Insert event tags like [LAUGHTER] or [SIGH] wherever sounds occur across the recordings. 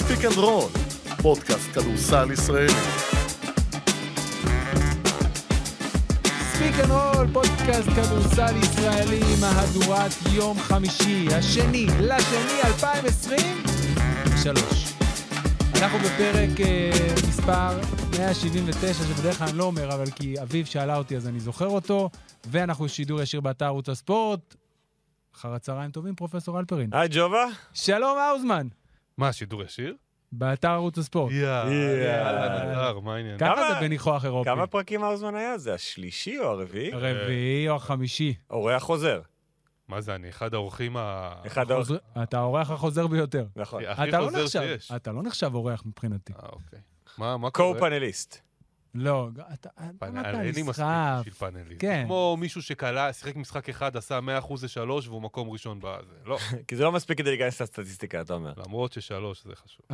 ספיק אנד רול, פודקאסט כדורסל ישראלי. ספיק אנד רול, פודקאסט כדורסל ישראלי, מהדורת יום חמישי, השני לשני 2023. אנחנו בפרק אה, מספר 179, שבדרך כלל אני לא אומר, אבל כי אביב שאלה אותי אז אני זוכר אותו, ואנחנו שידור ישיר באתר ערוץ הספורט. אחר הצהריים טובים, פרופסור אלפרין. היי ג'ובה. שלום האוזמן, מה, שידור ישיר? באתר ערוץ הספורט. יאללה, נהדר, מה העניין? ככה כמה- זה בניחוח אירופי. כמה פרקים האוזמן היה? זה השלישי או הרביעי? הרביעי או החמישי. אורח חוזר. מה זה, אני אחד האורחים ה... אחד האורח... חוזר- אתה האורח החוזר ביותר. נכון. הכי אתה לא חוזר שיש. אתה לא נחשב אורח מבחינתי. אה, אוקיי. מה מה קורה? קו-פאנליסט. לא, אתה פאנל- אתה אין לי מספיק נסחף. בשביל פאנליסט. כן. כמו מישהו שקלע, שיחק משחק אחד, עשה 100% לשלוש, והוא מקום ראשון בזה. לא, [LAUGHS] כי זה לא מספיק כדי להיכנס לסטטיסטיקה, אתה אומר. למרות ששלוש זה חשוב.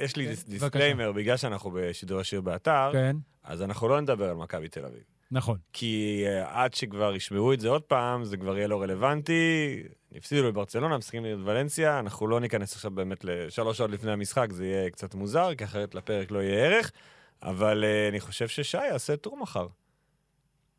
יש לי כן. disclaimer, בגלל שאנחנו בשידור ישיר באתר, כן, אז אנחנו לא נדבר על מכבי תל אביב. נכון. כי אה, עד שכבר ישמעו את זה עוד פעם, זה כבר יהיה לא רלוונטי. הפסידו לברצלונה, משחקים נגד ולנסיה, אנחנו לא ניכנס עכשיו באמת לשלוש שעות לפני המשחק, זה יהיה קצת מוזר, כי אחרת לפרק לא יהיה ערך. אבל אה, אני חושב ששי יעשה טור מחר.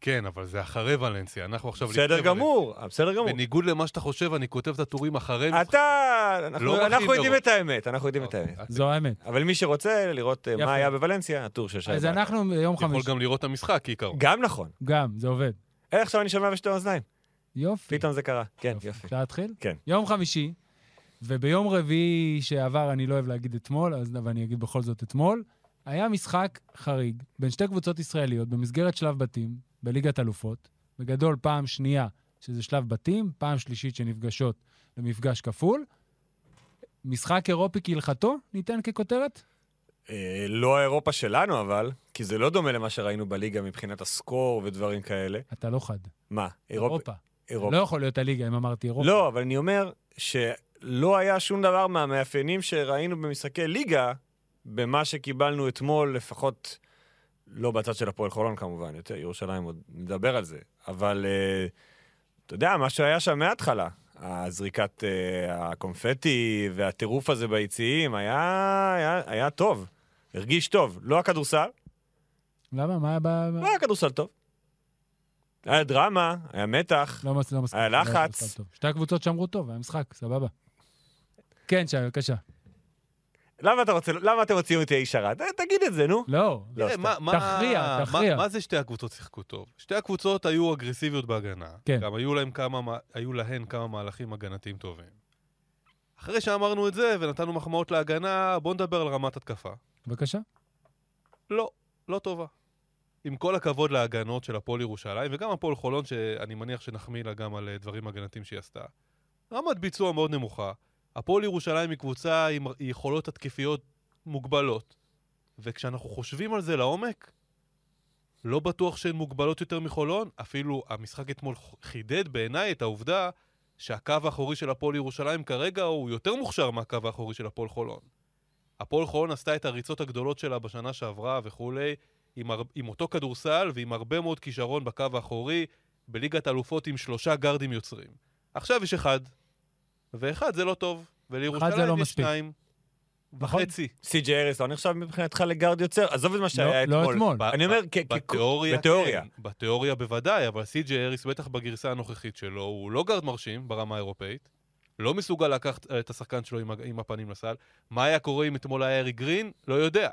כן, אבל זה אחרי ולנסיה, אנחנו עכשיו... בסדר גמור, אה, בסדר. גמור. בניגוד למה שאתה חושב, אני כותב את הטורים אחרי. אתה, אנחנו- לא אנחנו יודעים. את האמת, אנחנו יודעים את אוקיי. האמת. זו האמת. אבל מי שרוצה לראות אה, יפה. מה היה בוולנסיה, הטור של שי. אז. אנחנו ביום יכול חמישי. גם לראות את המשחק, כעיקרון. גם נכון. גם, זה עובד. אה, עכשיו אני שומע בשתי אוזניים. יופי. פתאום זה קרה. כן, יופי. אפשר להתחיל? כן. יום חמישי, וביום רביעי שעבר, אני לא אוהב להגיד אתמול, אז אבל אני אגיד בכל זאת אתמול, היה משחק חריג בין שתי קבוצות ישראליות במסגרת שלב בתים בליגת אלופות. בגדול, פעם שנייה שזה שלב בתים, פעם שלישית שנפגשות למפגש כפול. משחק אירופי כהלכתו, ניתן ככותרת? אה, לא האירופה שלנו, אבל, כי זה לא דומה למה שראינו בליגה מבחינת הסקור ודברים כאלה. אתה לא חד. מה, אירופה? אירופה. אירופה. לא יכול להיות הליגה אם אמרתי אירופה. לא, אבל אני אומר שלא היה שום דבר מהמאפיינים שראינו במשחקי ליגה, במה שקיבלנו אתמול, לפחות לא בצד של הפועל חולון כמובן, יותר ירושלים עוד נדבר על זה, אבל אה, אתה יודע, מה שהיה שם מההתחלה, הזריקת אה, הקונפטי והטירוף הזה ביציעים, היה, היה, היה טוב, הרגיש טוב. לא הכדורסל, למה? מה היה ב... לא היה כדורסל טוב. היה דרמה, היה מתח. לא מס- לא. היה לא לחץ. כדורסל טוב. שתי הקבוצות שמרו טוב, היה משחק, סבבה. כן, שי, בבקשה. למה אתה רוצה, למה אתם רוצים אותי איש הרע? ת- תגיד את זה, נו. לא, לא, סתם. מה- מה- תכריע, מה- תכריע. מה זה שתי הקבוצות שיחקו טוב? שתי הקבוצות היו אגרסיביות בהגנה. כן. גם היו להם כמה, מה- היו להן כמה מהלכים הגנתיים טובים. אחרי שאמרנו את זה ונתנו מחמאות להגנה, בואו נדבר על רמת התקפה. בבקשה. לא, לא טובה. עם כל הכבוד להגנות של הפועל ירושלים, וגם הפועל חולון, שאני מניח שנחמיא לה גם על אה, דברים הגנתיים שהיא עשתה. רמת ביצוע מאוד נמוכה. הפועל ירושלים היא קבוצה עם יכולות התקפיות מוגבלות. וכשאנחנו חושבים על זה לעומק, לא בטוח שהן מוגבלות יותר מחולון, אפילו המשחק אתמול חידד בעיניי את העובדה שהקו האחורי של הפועל ירושלים כרגע הוא יותר מוכשר מהקו האחורי של הפועל חולון. הפועל חולון עשתה את הריצות הגדולות שלה בשנה שעברה וכולי, עם, הר... עם אותו כדורסל ועם הרבה מאוד כישרון בקו האחורי, בליגת אלופות עם שלושה גארדים יוצרים. עכשיו יש אחד, ואחד זה לא טוב, ולירושלים לא יש מספיק. שניים נכון? וחצי. סי.ג'יי הריס לא נחשב מבחינתך לגארד יוצר? עזוב את מה לא שהיה לא אתמול. אתמול. ב- אני אומר, בתיאוריה, בתיאוריה. כן. בתיאוריה בוודאי, אבל סי.ג'יי הריס, בטח בגרסה הנוכחית שלו, הוא לא גארד מרשים ברמה האירופאית. לא מסוגל לקחת אה, את השחקן שלו עם, הפנים לסל. מה היה קורה אם אתמול היה ארי גרין? לא יודע.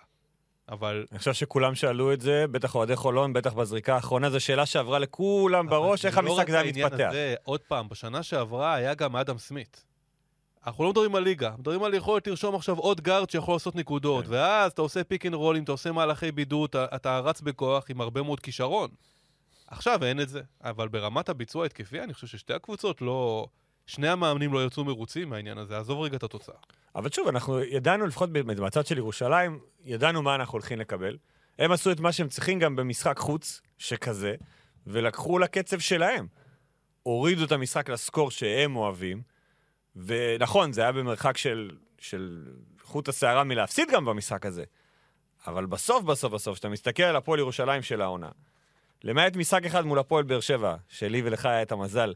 אבל... אני חושב שכולם שאלו את זה, בטח אוהדי חולון, בטח בזריקה האחרונה, זו שאלה שעברה לכולם בראש, איך לא המשחק רק הזה היה מתפתח. עוד פעם, בשנה שעברה היה גם אדם סמית. אנחנו לא מדברים על ליגה, מדברים על יכולת לרשום עכשיו עוד גארד שיכול לעשות נקודות, כן. ואז אתה עושה פיק אנד רולים, אתה עושה מהלכי בידוד, אתה, אתה רץ בכוח עם הרבה מאוד כישרון. עכשיו אין את זה, אבל ברמת הביצוע ההתקפי, אני חושב ששתי הקבוצות לא... שני המאמנים לא יצאו מרוצים מהעניין הזה, עזוב רגע את התוצאה. אבל שוב, אנחנו ידענו, לפחות מהצד של ירושלים, ידענו מה אנחנו הולכים לקבל. הם עשו את מה שהם צריכים גם במשחק חוץ, שכזה, ולקחו לקצב שלהם. הורידו את המשחק לסקור שהם אוהבים, ונכון, זה היה במרחק של, של חוט השערה מלהפסיד גם במשחק הזה. אבל בסוף, בסוף, בסוף, כשאתה מסתכל על הפועל ירושלים של העונה, למעט משחק אחד מול הפועל באר שבע, שלי ולך היה את המזל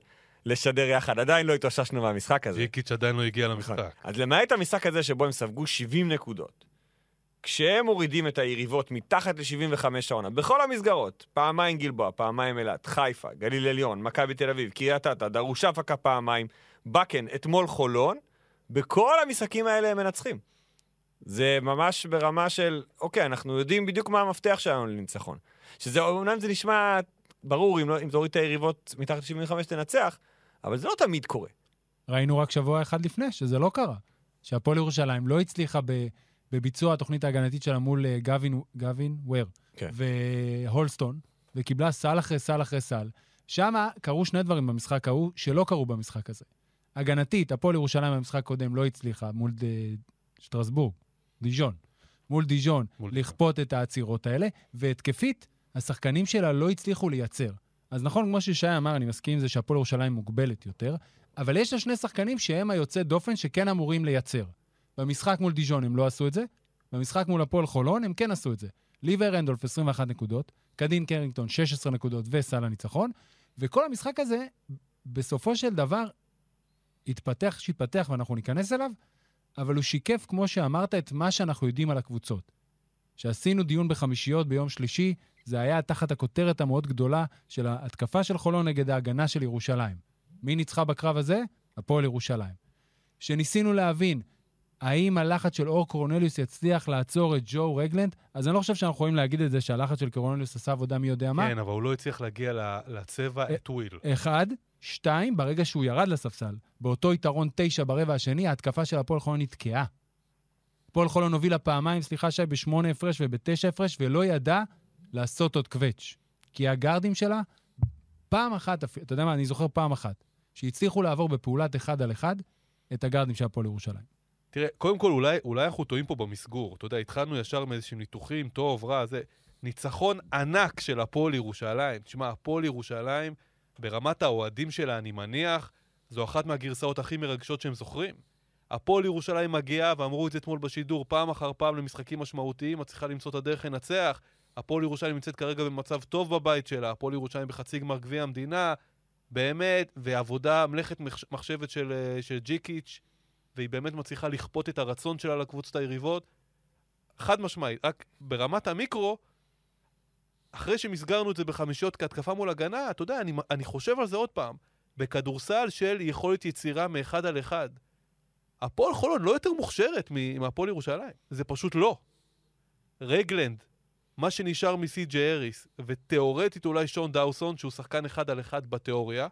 לשדר יחד. עדיין לא התאוששנו מהמשחק הזה. ג'יקיץ' עדיין לא הגיע נכון. למשחק. אז למעט המשחק הזה שבו הם ספגו 70 נקודות, כשהם מורידים את היריבות מתחת ל-75 העונה, בכל המסגרות, פעמיים גלבוע, פעמיים אילת, חיפה, גליל עליון, מכבי תל אביב, קריית אתא, דרוש אפקה פעמיים, בקן, אתמול חולון, בכל המשחקים האלה הם מנצחים. זה ממש ברמה של, אוקיי, אנחנו יודעים בדיוק מה המפתח שלנו לניצחון. שזה, אומנם זה נשמע ברור, אם, לא, אם תוריד את היריבות מתחת ל-75 תנצח, אבל זה לא תמיד קורה. ראינו רק שבוע אחד לפני שזה לא קרה. שהפועל ירושלים לא הצליחה ב, בביצוע התוכנית ההגנתית שלה מול אה, גווין, גווין וויר כן. והולסטון, וקיבלה סל אחרי סל אחרי סל. שם קרו שני דברים במשחק ההוא שלא קרו במשחק הזה. הגנתית, הפועל ירושלים במשחק הקודם לא הצליחה מול ד... שטרסבורג, דיז'ון. מול דיז'ון, מול לכפות את העצירות האלה, והתקפית, השחקנים שלה לא הצליחו לייצר. אז נכון, כמו ששי אמר, אני מסכים עם זה שהפועל ירושלים מוגבלת יותר, אבל יש לה שני שחקנים שהם היוצא דופן שכן אמורים לייצר. במשחק מול דיז'ון הם לא עשו את זה, במשחק מול הפועל חולון הם כן עשו את זה. ליבר רנדולף 21 נקודות, קדין קרינגטון 16 נקודות וסל הניצחון, וכל המשחק הזה, בסופו של דבר, התפתח שהתפתח ואנחנו ניכנס אליו, אבל הוא שיקף, כמו שאמרת, את מה שאנחנו יודעים על הקבוצות. שעשינו דיון בחמישיות ביום שלישי, זה היה תחת הכותרת המאוד גדולה של ההתקפה של חולון נגד ההגנה של ירושלים. מי ניצחה בקרב הזה? הפועל ירושלים. שניסינו להבין האם הלחץ של אור קורנליוס יצליח לעצור את ג'ו רגלנד, אז אני לא חושב שאנחנו יכולים להגיד את זה שהלחץ של קורנליוס עשה עבודה מי יודע מה. כן, אבל הוא לא הצליח להגיע לצבע אה, את וויל. אחד, שתיים, ברגע שהוא ירד לספסל, באותו יתרון תשע ברבע השני, ההתקפה של הפועל חולון נתקעה. הפועל חולון הובילה פעמיים, סליחה שי, בשמונה הפרש ובתשע הפרש, ולא ידע לעשות עוד קווץ'. כי הגארדים שלה, פעם אחת, אתה יודע מה, אני זוכר פעם אחת, שהצליחו לעבור בפעולת אחד על אחד את הגארדים של הפועל ירושלים. תראה, קודם כל, אולי, אולי אנחנו טועים פה במסגור. אתה יודע, התחלנו ישר מאיזשהם ניתוחים, טוב, רע, זה... ניצחון ענק של הפועל ירושלים. תשמע, הפועל ירושלים, ברמת האוהדים שלה, אני מניח, זו אחת מהגרסאות הכי מרגשות שהם זוכרים. הפועל ירושלים מגיעה, ואמרו את זה אתמול בשידור, פעם אחר פעם למשחקים משמעותיים, את צריכה למצוא את הדרך לנצח. הפועל ירושלים נמצאת כרגע במצב טוב בבית שלה, הפועל ירושלים בחצי גמר גביע המדינה, באמת, ועבודה, מלאכת מחש- מחשבת של, אה, של ג'יקיץ', והיא באמת מצליחה לכפות את הרצון שלה לקבוצות היריבות. חד משמעית, רק ברמת המיקרו, אחרי שמסגרנו את זה בחמישיות כהתקפה מול הגנה, אתה יודע, אני, אני חושב על זה עוד פעם. בכדורסל של יכולת יצירה מאחד על אחד. הפועל חולון לא יותר מוכשרת מהפועל ירושלים, זה פשוט לא. רגלנד, מה שנשאר מסי.ג'י אריס, ותיאורטית אולי שון דאוסון, שהוא שחקן אחד על אחד בתיאוריה,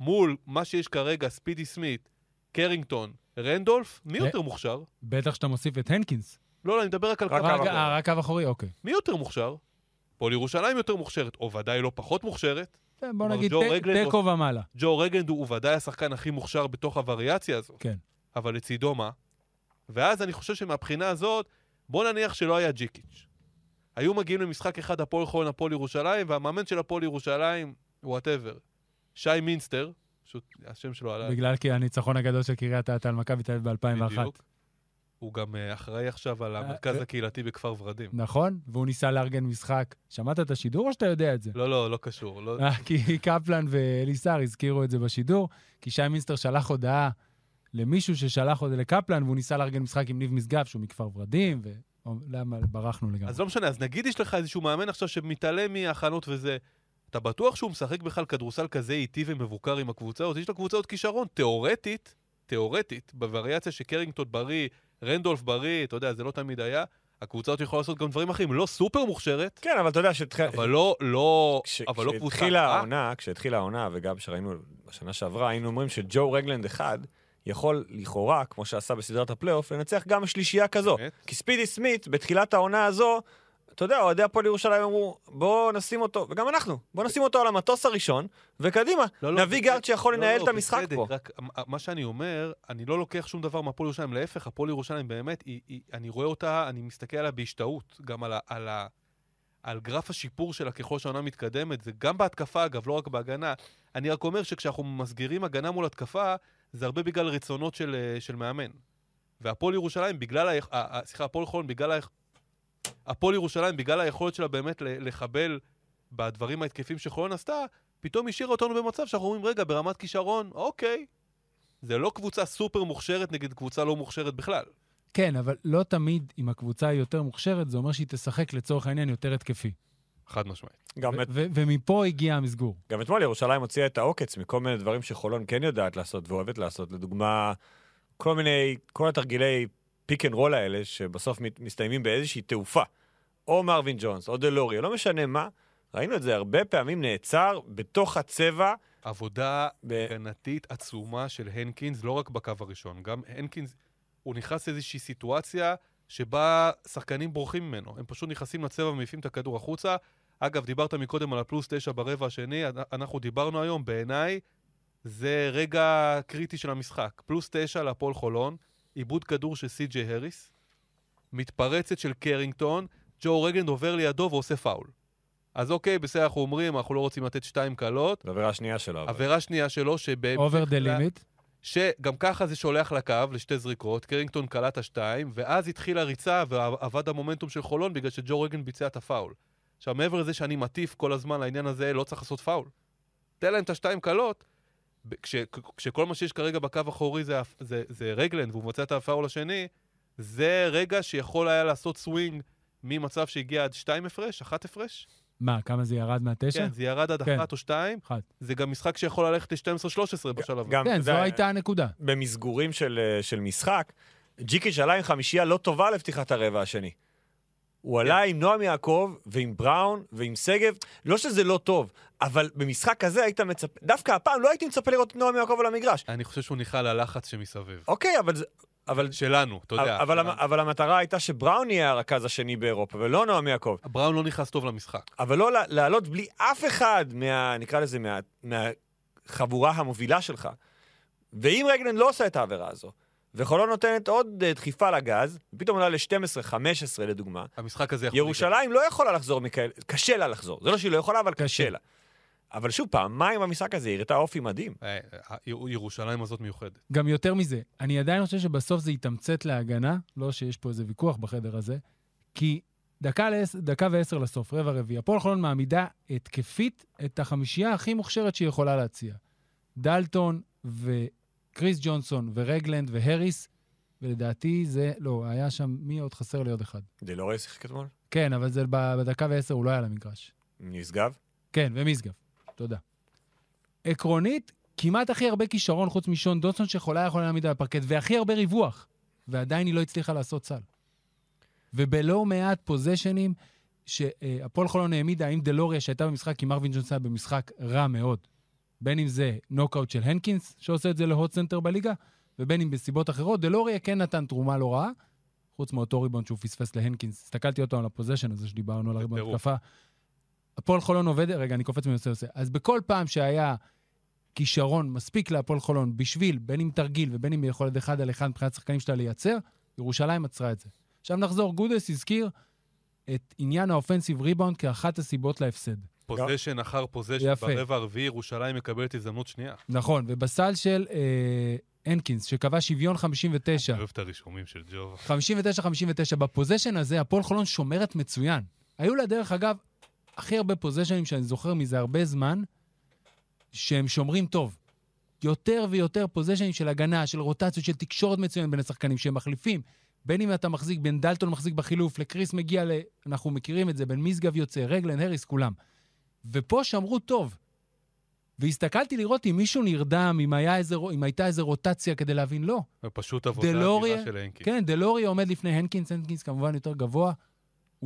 מול מה שיש כרגע, ספידי סמית, קרינגטון, רנדולף, מי יותר מוכשר? בטח שאתה מוסיף את הנקינס. לא, לא, אני מדבר רק על קו אחורי. רק קו אחורי? אוקיי. מי יותר מוכשר? הפועל ירושלים יותר מוכשרת, או ודאי לא פחות מוכשרת. בוא כלומר, נגיד תיקו ומעלה. ג'ו רגלנד הוא ודאי השחקן הכי מוכשר בתוך הווריאציה הזו. כן. אבל לצידו מה? ואז אני חושב שמבחינה הזאת, בוא נניח שלא היה ג'יקיץ'. היו מגיעים למשחק אחד הפועל חולון, הפועל ירושלים, והמאמן של הפועל ירושלים, whatever, שי מינסטר, פשוט השם שלו עלה, בגלל כי הניצחון הגדול של קריית אתא על מכבי תל אביב ב-2001. בדיוק. הוא גם אה, אחראי עכשיו על המרכז אה, הקהילתי בכפר ורדים. נכון? והוא ניסה לארגן משחק. שמעת את השידור או שאתה יודע את זה? לא, לא, לא קשור. לא... אה, כי [LAUGHS] קפלן ואליסר הזכירו את זה בשידור, כי שי מינסטר שלח הודעה למישהו ששלח הודעה לקפלן, והוא ניסה לארגן משחק עם ניב משגב, שהוא מכפר ורדים, ולמה ברחנו לגמרי. אז לא משנה, אז נגיד יש לך איזשהו מאמן עכשיו שמתעלם מההכנות וזה, אתה בטוח שהוא משחק בכלל כדורסל כזה איטי ומבוקר עם הקבוצה, או יש לקבוצה עוד כישרון? תיאורטית, תיאורטית, בווריאציה שקרינגטון בריא, רנדולף בריא, אתה יודע, זה לא תמיד היה, הקבוצה הזאת יכולה לעשות גם דברים אחרים, לא סופר מוכשרת, כן, אבל אתה יודע שהתחיל... אבל לא, לא, כש- אבל לא קבוצה. כשהתחילה. העונה, כשהתחילה העונה, וגם שראינו בשנה שעברה, היינו אומרים שג'ו רגלנד אחד יכול לכאורה, כמו שעשה בסדרת הפלייאוף, לנצח גם שלישייה כזו. באמת? כי ספידי סמית, בתחילת העונה הזו, אתה יודע, אוהדי הפועל ירושלים אמרו, בוא נשים אותו, וגם אנחנו, בוא נשים אותו על המטוס הראשון, וקדימה, לא, לא, נביא בסדר. גארד שיכול לא, לנהל לא, את המשחק בצדק, פה. רק מה- שאני אומר, אני לא לוקח שום דבר מהפועל ירושלים, להפך, הפועל ירושלים באמת, היא, היא, אני רואה אותה, אני מסתכל עליה בהשתאות, גם על, ה, על, ה, על גרף השיפור שלה ככל שהעונה מתקדמת, זה גם בהתקפה אגב, לא רק בהגנה. אני רק אומר שכשאנחנו מסגירים הגנה מול התקפה, זה הרבה בגלל רצונות של, אה, של מאמן. והפועל ירושלים, בגלל, ה, סליחה, הפועל חולון, בגלל, הפועל ירושלים, בגלל היכולת שלה באמת לחבל בדברים ההתקפים שחולון עשתה, פתאום השאירה אותנו במצב שאנחנו אומרים, רגע, ברמת כישרון, אוקיי, זה לא קבוצה סופר מוכשרת נגד קבוצה לא מוכשרת בכלל. כן, אבל לא תמיד אם הקבוצה היא יותר מוכשרת, זה אומר שהיא תשחק לצורך העניין יותר התקפי. חד משמעית. גם, את, ומפה הגיע המסגור. גם אתמול ירושלים הוציאה את העוקץ מכל מיני דברים שחולון כן יודעת לעשות ואוהבת לעשות. לדוגמה, כל מיני, כל התרגילי pick and roll האלה, שבסוף מסתיימים באיזושהי תעופה. או מרווין ג'ונס, או דלוריה, לא משנה מה. ראינו את זה הרבה פעמים נעצר בתוך הצבע. עבודה ב... הגנתית עצומה של הנקינס, לא רק בקו הראשון. גם הנקינס, הוא נכנס לאיזושהי סיטואציה שבה שחקנים בורחים ממנו. הם פשוט נכנסים לצבע ומעיפים את הכדור החוצה. אגב, דיברת מקודם על הפלוס תשע ברבע השני, אנחנו דיברנו היום, בעיניי זה רגע קריטי של המשחק. פלוס תשע להפועל חולון, איבוד כדור של סי.ג'יי הריס, מתפרצת של קרינגטון, ג'ו רגלנד עובר לידו ועושה פאול. אז אוקיי, בסדר, אנחנו אומרים, אנחנו לא רוצים לתת שתיים קלות. זו עבירה שנייה שלו. עבירה שנייה שלו, שבהמשך... over the limit. שגם ככה זה שולח לקו לשתי זריקות, קרינגטון קלע השתיים, ואז התחילה ריצה ואבד המומנטום של חולון בגלל שג'ו רגלנד ביצע את הפאול. עכשיו, מעבר לזה שאני מטיף כל הזמן לעניין הזה, לא צריך לעשות פאול. תן להם את השתיים קלות, כש, כשכל מה שיש כרגע בקו האחורי זה, זה, זה רגלנד, והוא מבצע את הפאול השני, זה רגע שיכול היה לעשות סווינג ממצב שהגיע עד שתיים הפרש, אחת הפרש. מה, כמה זה ירד מהתשע? כן, זה ירד עד כן. אחת או שתיים. אחת. זה גם משחק שיכול ללכת ל-12-13 בשלב הזה. כן, זו הייתה הנקודה. במסגורים של, של משחק, ג'יקיץ' עלה עם חמישייה לא טובה לפתיחת הרבע השני. הוא עלה עם נועם יעקב ועם בראון ועם שגב, לא שזה לא טוב, אבל במשחק כזה היית מצפה, דווקא הפעם לא הייתי מצפה לראות את נועם יעקב על המגרש. אני חושב שהוא נכנע ללחץ שמסביב. אוקיי, אבל, זה- אבל, שלנו, אתה יודע. אבל, שלנו. אבל המטרה הייתה שבראון יהיה הרכז השני באירופה, ולא נועם יעקב. בראון לא נכנס טוב למשחק. אבל לא לעלות בלי אף אחד מה... נקרא לזה, מה, מהחבורה המובילה שלך. ואם רגלן לא עושה את העבירה הזו, וחולון נותנת עוד אה, דחיפה לגז, ופתאום עולה ל-12-15 לדוגמה, המשחק הזה יכול... ירושלים לא יכולה לחזור מכאלה, קשה לה לחזור. זה לא שהיא לא יכולה, אבל קשה. קשה לה. אבל שוב, פעמיים במשחק הזה היא הראתה אופי מדהים. אה, אה, ירושלים הזאת מיוחדת. גם יותר מזה, אני עדיין חושב שבסוף זה יתמצת להגנה, לא שיש פה איזה ויכוח בחדר הזה, כי דקה, לעש, דקה ועשר לסוף, רבע רביעי, הפועל חולון מעמידה התקפית את החמישייה הכי מוכשרת שהיא יכולה להציע. דלטון וקריס ג'ונסון ורגלנד והריס, ולדעתי זה, לא, היה שם, מי עוד חסר לי עוד אחד. דלוריה שיחק אתמול? כן, אבל זה בדקה ועשר הוא לא היה למגרש. נשגב? כן, ומשגב. תודה. עקרונית, כמעט הכי הרבה כישרון חוץ משון דוטסון שיכולה יכולה להעמיד על הפרקט, והכי הרבה ריווח, ועדיין היא לא הצליחה לעשות סל. ובלא מעט פוזיישנים שהפועל חולון העמידה, האם דלוריה שהייתה במשחק עם מרווין ג'ונסון במשחק רע מאוד, בין אם זה נוקאוט של הנקינס, שעושה את זה לעוד סנטר בליגה, ובין אם בסיבות אחרות, דלוריה כן נתן תרומה לא רעה, חוץ מאותו ריבאונד שהוא פספס להנקינס. הסתכלתי אותו על ה possession הזה שדיברנו על הריבאונד. התקפה. הפועל חולון עובד, רגע, אני קופץ מנושא לנושא. אז בכל פעם שהיה כישרון מספיק להפועל חולון בשביל, בין אם תרגיל ובין אם יכולת אחד על אחד מבחינת שחקנים שלה לייצר, ירושלים עצרה את זה. עכשיו נחזור, גודס הזכיר את עניין ה offensive rebound כאחת הסיבות להפסד. פוזיישן אחר פוזיישן. ברבע הרביעי, ירושלים מקבלת הזדמנות שנייה. נכון, ובסל של אה, הנקינס, שקבע שוויון 59, אני אוהב את הרישומים של ג'ובה. 59-59, ב possession הזה הפועל חולון שומרת מצוין. היו לה, דרך אגב, הכי הרבה פוזיישנים שאני זוכר מזה הרבה זמן, שהם שומרים טוב. יותר ויותר פוזיישנים של הגנה, של רוטציות, של תקשורת מצוינת בין השחקנים שהם מחליפים. בין אם אתה מחזיק, בין דלטון מחזיק בחילוף, לקריס מגיע ל... אנחנו מכירים את זה, בין משגב יוצא, רגלן, הריס, כולם. ופה שמרו טוב. והסתכלתי לראות אם מישהו נרדם, אם, היה איזה, אם הייתה איזו רוטציה כדי להבין, לא. פשוט עבודה דלוריה- אדירה של הנקי. כן, דלוריה עומד לפני הנקינס, הנקינס כמובן יותר גבוה,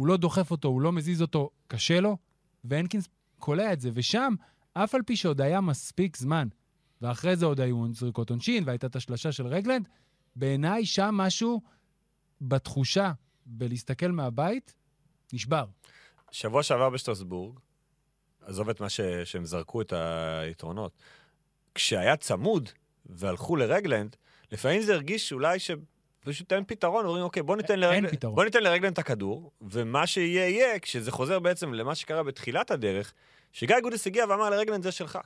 הוא לא דוחף אותו, הוא לא מזיז אותו, קשה לו, והנקינס קולע את זה. ושם, אף על פי שעוד היה מספיק זמן, ואחרי זה עוד היו זריקות עונשין, והייתה את השלשה של רגלנד, בעיניי שם משהו בתחושה, בלהסתכל מהבית, נשבר. שבוע שעבר בשטרסבורג, עזוב את מה ש... שהם זרקו את היתרונות, כשהיה צמוד והלכו לרגלנד, לפעמים זה הרגיש שאולי שפשוט אין פתרון, אומרים, אוקיי, בוא ניתן, פתרון. בוא ניתן לרגלנד את הכדור, ומה שיהיה יהיה, כשזה חוזר בעצם למה שקרה בתחילת הדרך, שגיא גודס הגיע ואמר לרגלנד זה שלך.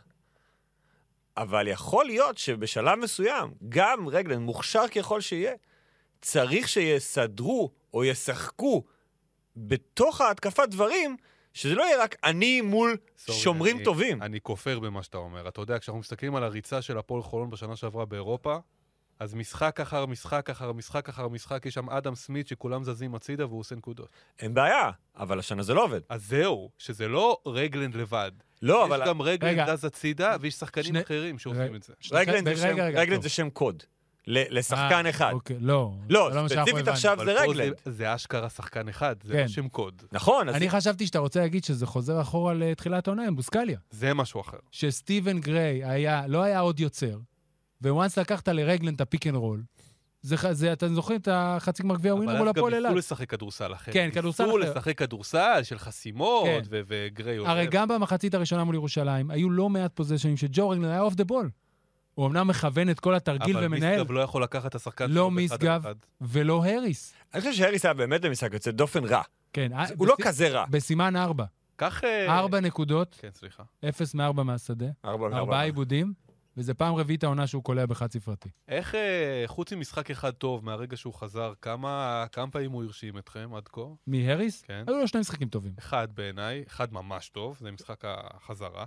אבל יכול להיות שבשלב מסוים, גם רגלנד, מוכשר ככל שיהיה, צריך שיסדרו או ישחקו בתוך ההתקפה דברים שזה לא יהיה רק אני מול סורי, שומרים אני- טובים. אני כופר במה שאתה אומר. אתה יודע, כשאנחנו מסתכלים על הריצה של הפועל חולון בשנה שעברה באירופה, אז משחק אחר משחק אחר משחק אחר משחק, יש שם אדם סמית שכולם זזים הצידה והוא עושה נקודות. אין בעיה, אבל השנה זה לא עובד. אז זהו, שזה לא רגלנד לבד. לא, יש אבל גם רגלנד. זז הצידה, ויש שחקנים שני- אחרים שעושים את זה. רגלנד זה רגע, שם- רגע, רגלנד. זה שם קוד. ל- לשחקן אה, אחד. אוקיי, לא. לא, זה שאנחנו ספציפית. עכשיו זה רגלנד. זה- זה אשכרה שחקן אחד, זה כן. לא שם קוד. נכון, אז אני חשבתי שאתה רוצה להגיד שזה חוזר אחורה לתחילת העונה עם בוסקליה. זה משהו אחר. שסטיבן גריי היה, לא היה עוד יוצר, once לקחת לרגלנד את ה pick and roll, זה, זה, אתם זוכרים את החצי גמר גביע ווינר אבל מול אז גם הפועל ניסו אילת? לשחק כדורסל אחר. כן, כדורסל ניסו אחר. לשחק כדורסל של חסימות, כן. ו- וגריי עולה. הרי גם במחצית הראשונה מול ירושלים, היו לא מעט פוזיישנים שג'ו רגלנד היה off the ball. הוא אמנם מכוון את כל התרגיל אבל ומנהל, משגב לא יכול לקחת את השחקן לא אחד. ולא האריס. אני חושב שהאריס היה באמת במשחק יוצא דופן רע. כן, אה, הוא לא כזה רע. בסימן ארבע. קח... אה, ארבע נקודות, כן, סליחה. אפס מארבע מהשדה, ארבע מארבע. ארבעה איבודים, וזה פעם רביעית העונה שהוא קולע בחד ספרתי. איך, אה, חוץ ממשחק אחד טוב מהרגע שהוא חזר, כמה כמה פעמים הוא הרשים אתכם עד כה? מהאריס? כן. היו לו שני משחקים טובים, אחד בעיניי, אחד ממש טוב, זה משחק החזרה,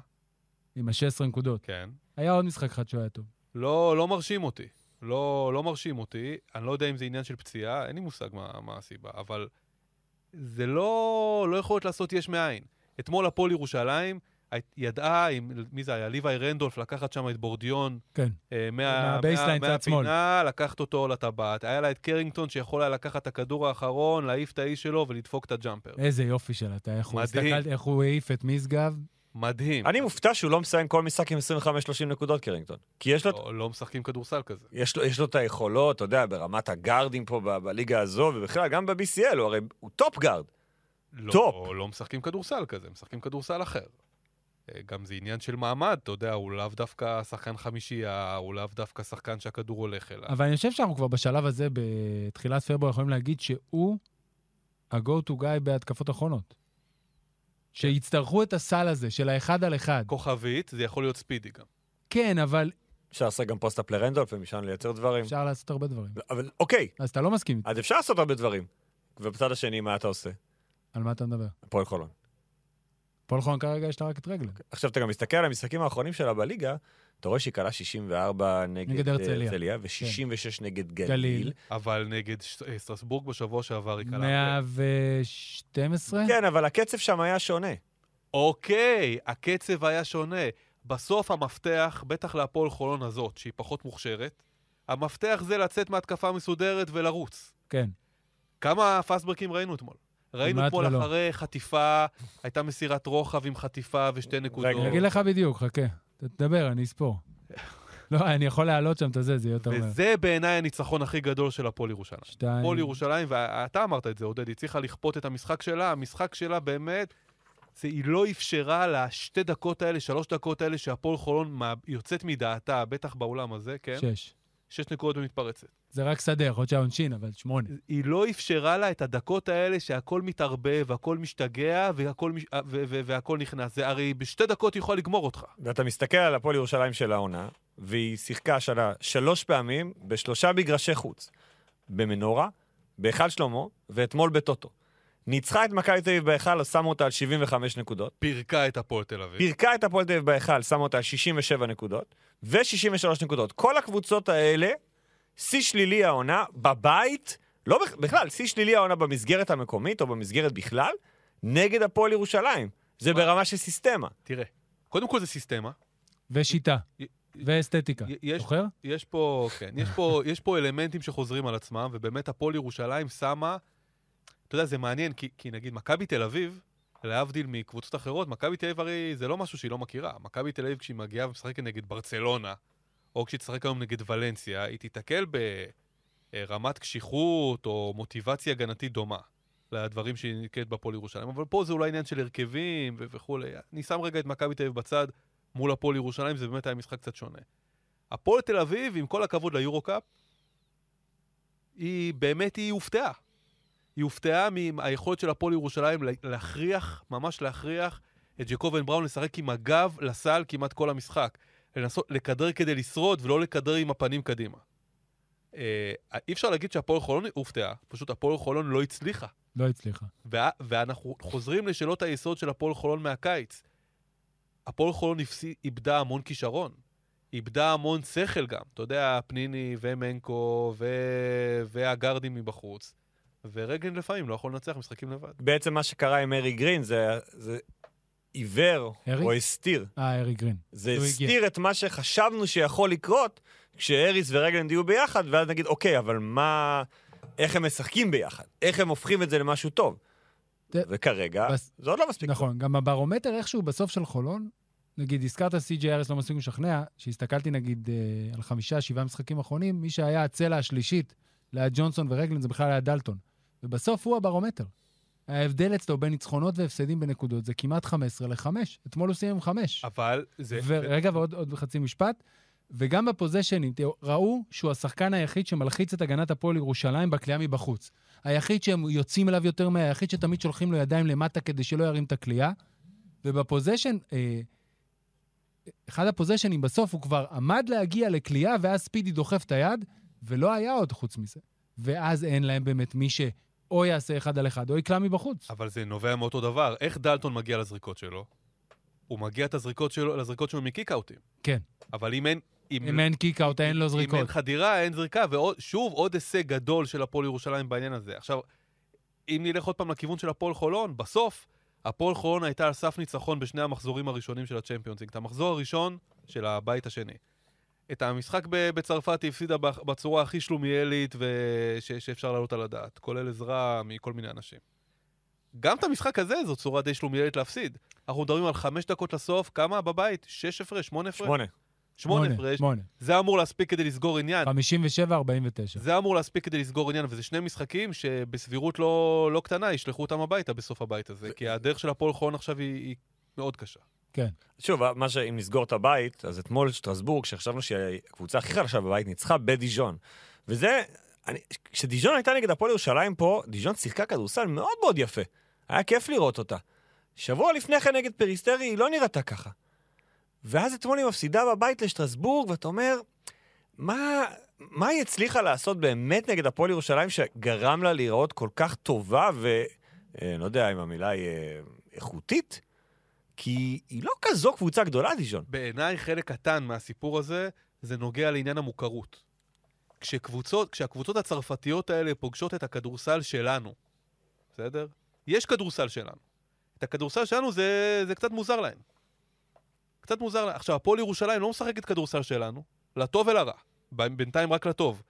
עם ה-16 נקודות. כן. היה עוד משחק אחד שהוא היה טוב. לא, לא מרשים אותי. לא, לא מרשים אותי. אני לא יודע אם זה עניין של פציעה, אין לי מושג מה, מה הסיבה, אבל זה לא, לא יכול להיות לעשות יש מאין. אתמול הפועל ירושלים ידעה, עם, מי זה היה? ליוואי רנדולף, לקחת שם את בורדיון כן. אה, מה, מה baseline, מה, צד שמאל. מהפינה, לקחת אותו לטבעת. היה לה את קרינגטון שיכול היה לקחת את הכדור האחרון, להעיף את האיש שלו ולדפוק את ה jumper. איזה יופי של אתה, איך הוא מדהים. הסתכלת, איך הוא העיף את משגב. מדהים. אני מופתע שהוא לא מסיים כל משחק עם 25-30 נקודות, קרינגטון. כי יש לו, לא, לא משחקים כדורסל כזה. יש לו, יש לו את היכולות, אתה יודע, ברמת הגארדים פה ב- בליגה הזו, ובכלל, גם ב-BCL, הוא הרי, הוא top guard. לא, top. לא משחקים כדורסל כזה, משחקים כדורסל אחר. אה, גם זה עניין של מעמד, אתה יודע, הוא לאו דווקא שחקן חמישייה, הוא לאו דווקא שחקן שהכדור הולך אליו. אבל אני חושב שאנחנו כבר בשלב הזה, בתחילת פברואר, יכולים להגיד שהוא ה-go to guy בהתקפות אחרונות. שיצטרכו את הסל הזה של האחד על אחד. כוכבית, זה יכול להיות ספידי גם. כן, אבל אפשר לעשות גם post-up לרנדולף ומשם לייצר דברים. אפשר לעשות הרבה דברים. אבל אוקיי, אז אתה לא מסכים איתי. אז אפשר לעשות הרבה דברים. ובצד השני, מה אתה עושה? על מה אתה מדבר? הפועל חולון. הפועל חולון כרגע יש לה רק את רגלנד. עכשיו אתה גם מסתכל על המשחקים האחרונים שלה בליגה, אתה רואה שהיא קלעה 64 נגד, נגד אה, הרצליה. ו-66 נגד גליל. גליל. אבל נגד ש- אה, סטרסבורג בשבוע שעבר היא קלה. 112? כן, אבל הקצב שם היה שונה. אוקיי, הקצב היה שונה. בסוף המפתח, בטח להפועל חולון הזאת, שהיא פחות מוכשרת, המפתח זה לצאת מהתקפה מסודרת ולרוץ. כן. כמה פסטברקים ראינו אתמול? ראינו אתמול ולא. אחרי חטיפה, הייתה מסירת רוחב עם חטיפה ושתי נקודות. רגע, אני אגיד לך בדיוק, חכה. תדבר, אני אספור. [LAUGHS] לא, אני יכול להעלות שם את הזה, זה יהיה יותר מהר. וזה בעיניי הניצחון הכי גדול של הפועל ירושלים. שתיים. הפועל ירושלים, ואתה אמרת את זה, עודד, היא הצליחה לכפות את המשחק שלה, המשחק שלה באמת, זה, היא לא אפשרה לשתי דקות האלה, שלוש דקות האלה, שהפועל חולון יוצאת מדעתה, בטח באולם הזה, כן? שש. שש נקודות במתפרצת. זה רק שדה, יכול להיות שהעונשין, אבל שמונה. היא לא אפשרה לה את הדקות האלה שהכל מתערבב, והכל משתגע, והכל, מש... ו- ו- והכל נכנס. זה הרי בשתי דקות היא יכולה לגמור אותך. ואתה מסתכל על הפועל ירושלים של העונה, והיא שיחקה השנה שלוש פעמים בשלושה מגרשי חוץ. במנורה, בהיכל שלמה, ואתמול בטוטו. ניצחה את מכבי תל אביב בהיכל, אז שמו אותה על 75 נקודות. פירקה את הפועל תל אביב. פירקה את הפועל תל אביב בהיכל, שמה אותה על 67 נקודות, ו-63 נקודות. כל הקבוצות האלה, שיא שלילי העונה, בבית, לא בכ- בכלל, שיא שלילי העונה במסגרת המקומית, או במסגרת בכלל, נגד הפועל ירושלים. זה מה? ברמה של סיסטמה. תראה, קודם כל זה סיסטמה. ושיטה. ואסתטיקה. יש- זוכר? יש פה, כן, יש פה, יש פה אלמנטים שחוזרים על עצמם, ובאמת הפועל ירושלים שמה, אתה יודע, זה מעניין, כי, כי נגיד מכבי תל אביב, להבדיל מקבוצות אחרות, מכבי תל אביב הרי זה לא משהו שהיא לא מכירה. מכבי תל אביב כשהיא מגיעה ומשחקת נגד ברצלונה, או כשהיא תשחק היום נגד ולנסיה, היא תיתקל ברמת קשיחות או מוטיבציה הגנתית דומה לדברים שהיא נתקלת בהפועל ירושלים. אבל פה זה אולי עניין של הרכבים ו- וכולי. אני שם רגע את מכבי תל אביב בצד מול הפועל ירושלים, זה באמת היה משחק קצת שונה. הפועל תל אביב, עם כל הכבוד ליורו-קאפ, היא באמת, היא הופתעה. היא הופתעה מהיכולת של הפועל ירושלים לה- להכריח, ממש להכריח, את ג'קובן בראון לשחק עם הגב לסל כמעט כל המשחק. לנסות לכדר כדי לשרוד ולא לכדר עם הפנים קדימה. אה, אי אפשר להגיד שהפועל חולון הופתעה, פשוט הפועל חולון לא הצליחה לא הצליחה. וה- ואנחנו חוזרים לשאלות היסוד של הפועל חולון מהקיץ. הפועל חולון הפסי- איבדה המון כישרון. איבדה המון שכל גם. אתה יודע, פניני ומנקו ו... והגרדים מבחוץ. ורגלין לפעמים לא יכול לנצח משחקים לבד. בעצם מה שקרה עם ארי גרין זה, זה עיוור, ארי? או הסתיר. אה, ארי גרין. זה הגיע. הסתיר את מה שחשבנו שיכול לקרות כשאריס ורגלנד יהיו ביחד, ואז נגיד, אוקיי, אבל מה... איך הם משחקים ביחד? איך הם הופכים את זה למשהו טוב? זה- וכרגע, בס- זה עוד לא מספיק. טוב. נכון, גם הברומטר איכשהו בסוף של חולון, נגיד, הזכרת סי.ג'י ארס לא מספיק משכנע, שהסתכלתי נגיד אה, על חמישה, שבעה משחקים אחרונים, מי שהיה הצלע השלישית ליד ג'ונסון ורגלין זה בכלל היה דלטון. ובסוף הוא הברומטר. ההבדל אצלו בין ניצחונות והפסדים בנקודות זה כמעט 15 ל-5. אתמול הוא סיים עם 5. אבל זה... ורגע, ועוד עוד חצי משפט. וגם בפוזיישנים, ראו שהוא השחקן היחיד שמלחיץ את הגנת הפועל ירושלים בקליעה מבחוץ. היחיד שהם יוצאים אליו יותר מה... היחיד שתמיד שולחים לו ידיים למטה כדי שלא ירים את הקליעה. ובפוזיישן, אה, אחד הפוזיישנים בסוף הוא כבר עמד להגיע לקליעה, ואז ספידי דוחף את היד, ולא היה עוד חוץ מזה. ואז אין להם באמת מי שאו יעשה אחד על אחד, או יקלע מבחוץ. אבל זה נובע מאותו דבר. איך דלטון מגיע לזריקות שלו? הוא מגיע את הזריקות שלו, לזריקות שלו מקיקאוטים. כן. אבל אם אין... אם אין kick-out, אין לו אם זריקות. אין חדירה, אין זריקה, ושוב, עוד הישג גדול של הפועל ירושלים בעניין הזה. עכשיו, אם נלך עוד פעם לכיוון של הפועל חולון, בסוף, הפועל חולון הייתה על סף ניצחון בשני המחזורים הראשונים של הצ'מפיונס ליג. את המחזור הראשון של הבית השני. את המשחק ב- בצרפת היא הפסידה ב- בצורה הכי שלומיאלית וש- שאפשר להעלות על הדעת, כולל עזרה מכל מיני אנשים. גם את המשחק הזה זו צורה די שלומיאלית להפסיד. אנחנו מדברים על חמש דקות לסוף, כמה בבית? שש הפרש? שמונה הפרש? שמונה. שמונה הפרש. זה אמור להספיק כדי לסגור עניין. 57-49. זה אמור להספיק כדי לסגור עניין, וזה שני משחקים שבסבירות לא, לא קטנה ישלחו אותם הביתה בסוף הבית הזה, כי הדרך של הפועל חולון עכשיו היא, היא מאוד קשה. כן. שוב, מה שאם נסגור את הבית, אז אתמול שטרסבורג, שחשבנו שהיא הקבוצה הכי חלשה בבית, ניצחה בדיז'ון. וזה, אני, כשדיז'ון הייתה נגד הפועל ירושלים פה, דיז'ון שיחקה כדורסל מאוד מאוד יפה. היה כיף לראות אותה. שבוע לפני כן נגד פריסטרי היא לא נראתה ככה. ואז אתמול היא מפסידה בבית לשטרסבורג, ואתה אומר, מה, מה היא הצליחה לעשות באמת נגד הפועל ירושלים שגרם לה להיראות כל כך טובה ו... אה, יודע אם המילה היא אה, איכותית? כי היא לא כזו קבוצה גדולה, דיז'ון. בעיניי חלק קטן מהסיפור הזה, זה נוגע לעניין המוכרות. כשקבוצות, כשהקבוצות הצרפתיות האלה פוגשות את הכדורסל שלנו, בסדר? יש כדורסל שלנו. את הכדורסל שלנו זה, זה קצת מוזר להם. קצת מוזר להם. עכשיו, הפועל ירושלים לא משחקת כדורסל שלנו, לטוב ולרע. בינתיים רק לטוב.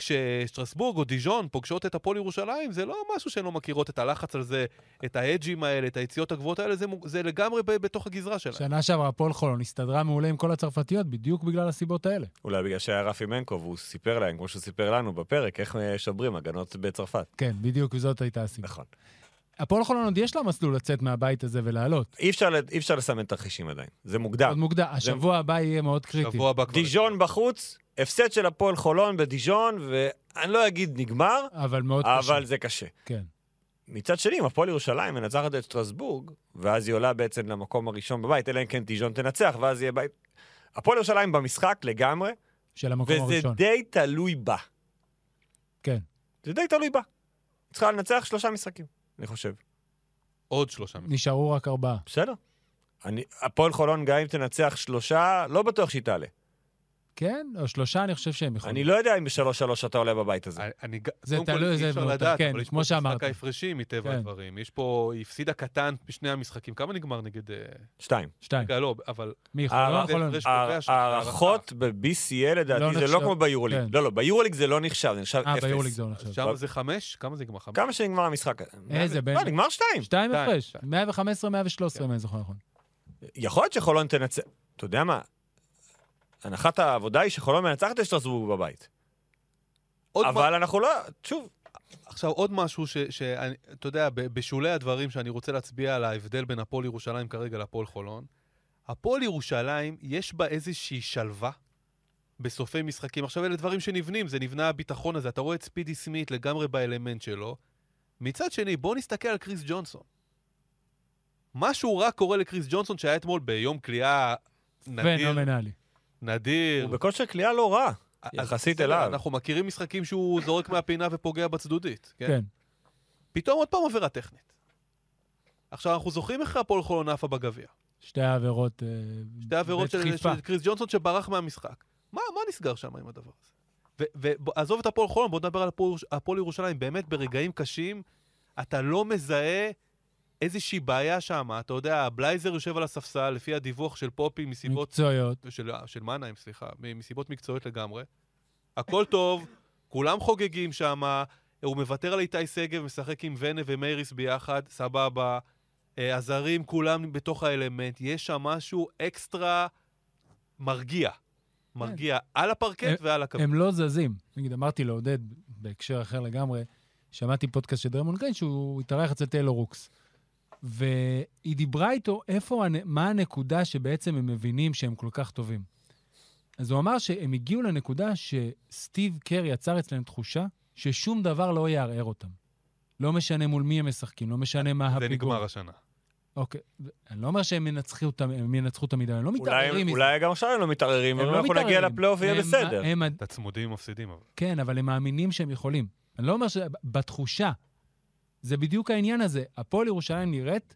כששטרסבורג או דיז'ון פוגשות את הפועל ירושלים, זה לא משהו שהן לא מכירות את הלחץ על זה, את האג'ים האלה, את היציאות הגבוהות האלה, זה, זה לגמרי ב- בתוך הגזרה שלהם. שנה שעברה הפועל חולון הסתדרה מעולה עם כל הצרפתיות, בדיוק בגלל הסיבות האלה. אולי בגלל שהיה רפי מנקו, והוא סיפר להם, כמו שהוא סיפר לנו בפרק, איך שוברים הגנות בצרפת. כן, בדיוק זאת הייתה הסיבה. נכון. הפועל חולון עוד יש לה מסלול לצאת מהבית הזה ולעלות. אי אפשר, אי אפשר לסמן תרחישים עדיין, זה מוקדם. עוד מוקדם. השבוע הבא יהיה מאוד קריטי. שבוע הבא כבר... דיז'ון בחוץ, הפסד של הפועל חולון בדיז'ון, ואני לא אגיד נגמר, אבל מאוד קשה. אבל זה קשה. כן. מצד שני, אם הפועל ירושלים מנצחת את שטרסבורג, ואז היא עולה בעצם למקום הראשון בבית, אלא אם כן דיז'ון תנצח, ואז יהיה בית... הפועל ירושלים במשחק לגמרי, של המקום וזה הראשון. די תלוי בה. כן. זה די תלוי בה. צריכה לנצח שלושה משחקים, אני חושב. עוד שלושה משחקים. נשארו רק ארבעה. בסדר. אני, הפועל חולון, גם אם תנצח שלושה, לא בטוח שהיא תעלה. כן? או שלושה, אני חושב שהם יכולים. אני לא יודע אם בשלוש שלוש אתה עולה בבית הזה. אני- זה תלוי, אי זה אפשר מאוד- לדעת, כן, אבל יש פה שאמרת. משחק ההפרשים מטבע כן. הדברים. יש פה... היא הפסידה קטן בשני המשחקים. כמה נגמר נגד... אה, שתיים. שתיים. רגע, לא, אבל... מי יכול? אה, לא הערכות ב-BCL לדעתי לא זה לא. כמו ביורוליג. כן. לא, לא, ביורוליג זה לא נחשב, זה נחשב אה, אפס. ביורליג זה לא נחשב. שם זה חמש? כמה זה נגמר? חמש? כמה שנגמר המשחק? איזה, בין- לא, נגמר שתיים. שתיים הפרש. שתיים. 115, 113, אם אני זוכר נכון. יכול להיות שחולון תנצח. אתה יודע מה? הנחת העבודה היא שחולון מנצחת את שטרסבורג בבית. עוד מה- אבל אנחנו לא... שוב, עכשיו, עוד משהו ש... שאני- אתה יודע, ב- בשולי הדברים שאני רוצה להצביע על ההבדל בין הפועל ירושלים כרגע להפועל חולון, הפועל ירושלים, יש בה איזושהי שלווה בסופי משחקים. עכשיו, אלה דברים שנבנים, זה נבנה הביטחון הזה. אתה רואה את ספידי סמית לגמרי באלמנט שלו. מצד שני, בוא נסתכל על קריס ג'ונסון. משהו רע קורה לקריס ג'ונסון שהיה אתמול ביום כליאה נדיר, פנומנלי. נדיר. הוא בכושר קליעה לא רע. יחסית אליו. אנחנו מכירים משחקים שהוא זורק מהפינה ופוגע בצדודית. כן? כן. פתאום עוד פעם עבירה טכנית. עכשיו, אנחנו זוכרים איך הפועל חולון עפה בגביע. שתי העבירות... אה, שתי עבירות של. של קריס ג'ונסון שברח מהמשחק. מה, מה נסגר שם עם הדבר הזה? ועזוב את הפועל חולון, בוא נדבר על הפועל ירושלים. באמת, ברגעים קשים, אתה לא מזהה איזושהי בעיה שם. אתה יודע, בלייזר יושב על הספסל, לפי הדיווח של פופי, מסיבות... מקצועיות. של, של מנהיים, סליחה, מסיבות מקצועיות לגמרי. הכל טוב, כולם חוגגים שם, הוא מוותר על איתי שגב, משחק עם ונה ומייריס ביחד, סבבה. אה, הזרים כולם בתוך האלמנט, יש שם משהו אקסטרה מרגיע. מרגיע על הפרקט ועל הקו. הם לא זזים. נגיד, אמרתי לעודד, בהקשר אחר לגמרי, שמעתי פודקאסט של דרמון גריין, שהוא התארח אצל טיילור רוקס. והיא דיברה איתו איפה, מה הנקודה שבעצם הם מבינים שהם כל כך טובים. אז הוא אמר שהם הגיעו לנקודה שסטיב קר יצר אצלם תחושה ששום דבר לא יערער אותם. לא משנה מול מי הם משחקים, לא משנה מה זה הפיגור. נגמר השנה. אוקיי, אני לא אומר שהם ינצחו אותם, הם ינצחו תמיד, הם לא מתערערים מזה. אולי גם עכשיו הם לא מתערערים, הם לא לא יכולים להגיע מתערערים. לפלייאוף ויהיה בסדר. הם, את הצמודים מפסידים, אבל. כן, אבל הם מאמינים שהם יכולים. אני לא אומר ש... בתחושה. זה בדיוק העניין הזה. הפועל ירושלים נראית,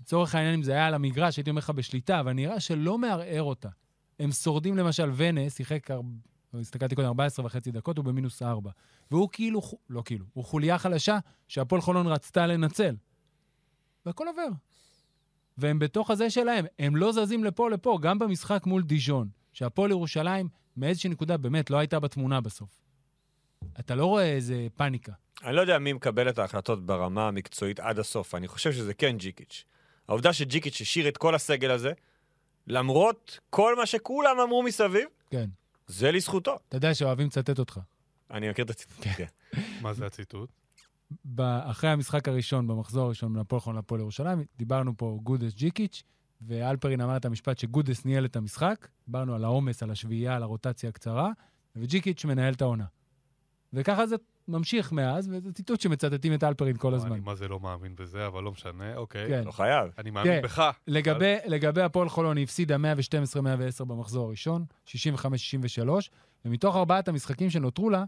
לצורך העניין, אם זה היה על המגרש, הייתי אומר לך בשליטה, אבל נראה שלא מערער אותה. הם שורדים למשל, ונה שיחק. הסתכלתי קודם, 14 וחצי דקות, הוא במינוס 4. והוא כאילו, לא כאילו, הוא חוליה חלשה שהפועל חולון רצתה לנצל. והכל עובר. והם בתוך הזה שלהם, הם לא זזים לפה לפה, גם במשחק מול דיז'ון, שהפועל ירושלים מאיזושהי נקודה באמת לא הייתה בתמונה בסוף. אתה לא רואה איזה פאניקה. אני לא יודע מי מקבל את ההחלטות ברמה המקצועית עד הסוף. אני חושב שזה כן ג'יקיץ'. העובדה שג'יקיץ' השאיר את כל הסגל הזה, למרות כל מה שכולם אמרו מסביב, כן. זה לזכותו. אתה יודע שאוהבים לצטט אותך. אני מכיר את הציטוט. כן. מה זה הציטוט? אחרי המשחק הראשון, במחזור הראשון בין הפועל חולון להפועל ירושלים, דיברנו פה גודס ג'יקיץ', ואלפרין אמר את המשפט שגודס ניהל את המשחק, דיברנו על העומס, על השביעייה, על הרוטציה הקצרה, וג'יקיץ' מנהל את העונה. וככה זה ממשיך מאז, וזה ציטוט שמצטטים את אלפרין כל הזמן. אני מה זה לא מאמין בזה, אבל לא משנה, אוקיי. כן. לא חייב. אני מאמין כן. בך. לגבי, לגבי הפועל חולון, היא הפסידה 112-110 במחזור הראשון, 65-63, ומתוך ארבעת המשחקים שנותרו לה,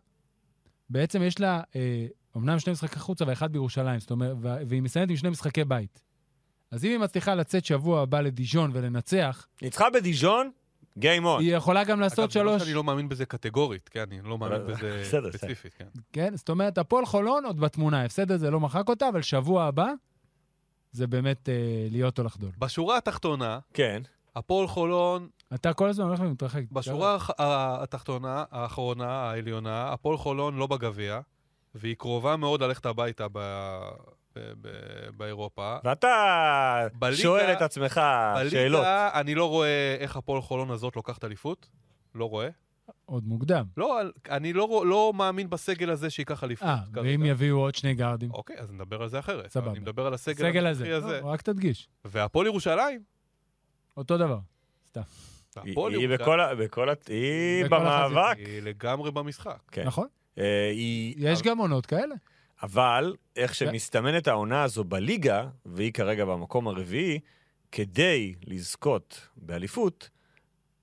בעצם יש לה, אה, אמנם שני משחקי חוצה ואחד בירושלים, זאת אומרת, והיא מסיימת עם שני משחקי בית. אז אם היא מצליחה לצאת שבוע הבא לדיז'ון ולנצח, ניצחה בדיז'ון, גיים און. היא יכולה גם לעשות אגב, זה לא שלוש... שאני לא מאמין בזה קטגורית, כן, אני לא מאמין בזה [LAUGHS] בסדר, בסדר. ספציפית, כן. כן? זאת אומרת, הפועל חולון עוד בתמונה, ההפסד הזה לא מחק אותה, אבל שבוע הבא זה באמת אה, להיות או לחדול. בשורה התחתונה, כן. הפועל חולון, אתה כל הזמן הולך ומתרחק. בשורה התחתונה, האחרונה, העליונה, הפועל חולון לא בגביע, והיא קרובה מאוד ללכת הביתה ב- באירופה. ואתה בליגה- שואל את עצמך שאלות. בליגה אני לא רואה איך הפועל חולון הזאת לוקחת אליפות. לא רואה. עוד מוקדם. לא, אני לא, לא מאמין בסגל הזה שייקח אליפות. אה. ואם יביאו עוד שני גארדים? אוקיי, אז נדבר על זה אחרת. סבבה. אני מדבר על הסגל סגל הנוכחי הזה. הזה. לא, רק תדגיש. והפועל ירושלים, אותו דבר. סתם. היא היא בכל ה- בכל. היא בכל במאבק. היא לגמרי במשחק. כן. נכון? אה, היא... יש גם עונות כאלה. אבל איך שמסתמנת העונה הזו בליגה, והיא כרגע במקום הרביעי, כדי לזכות באליפות,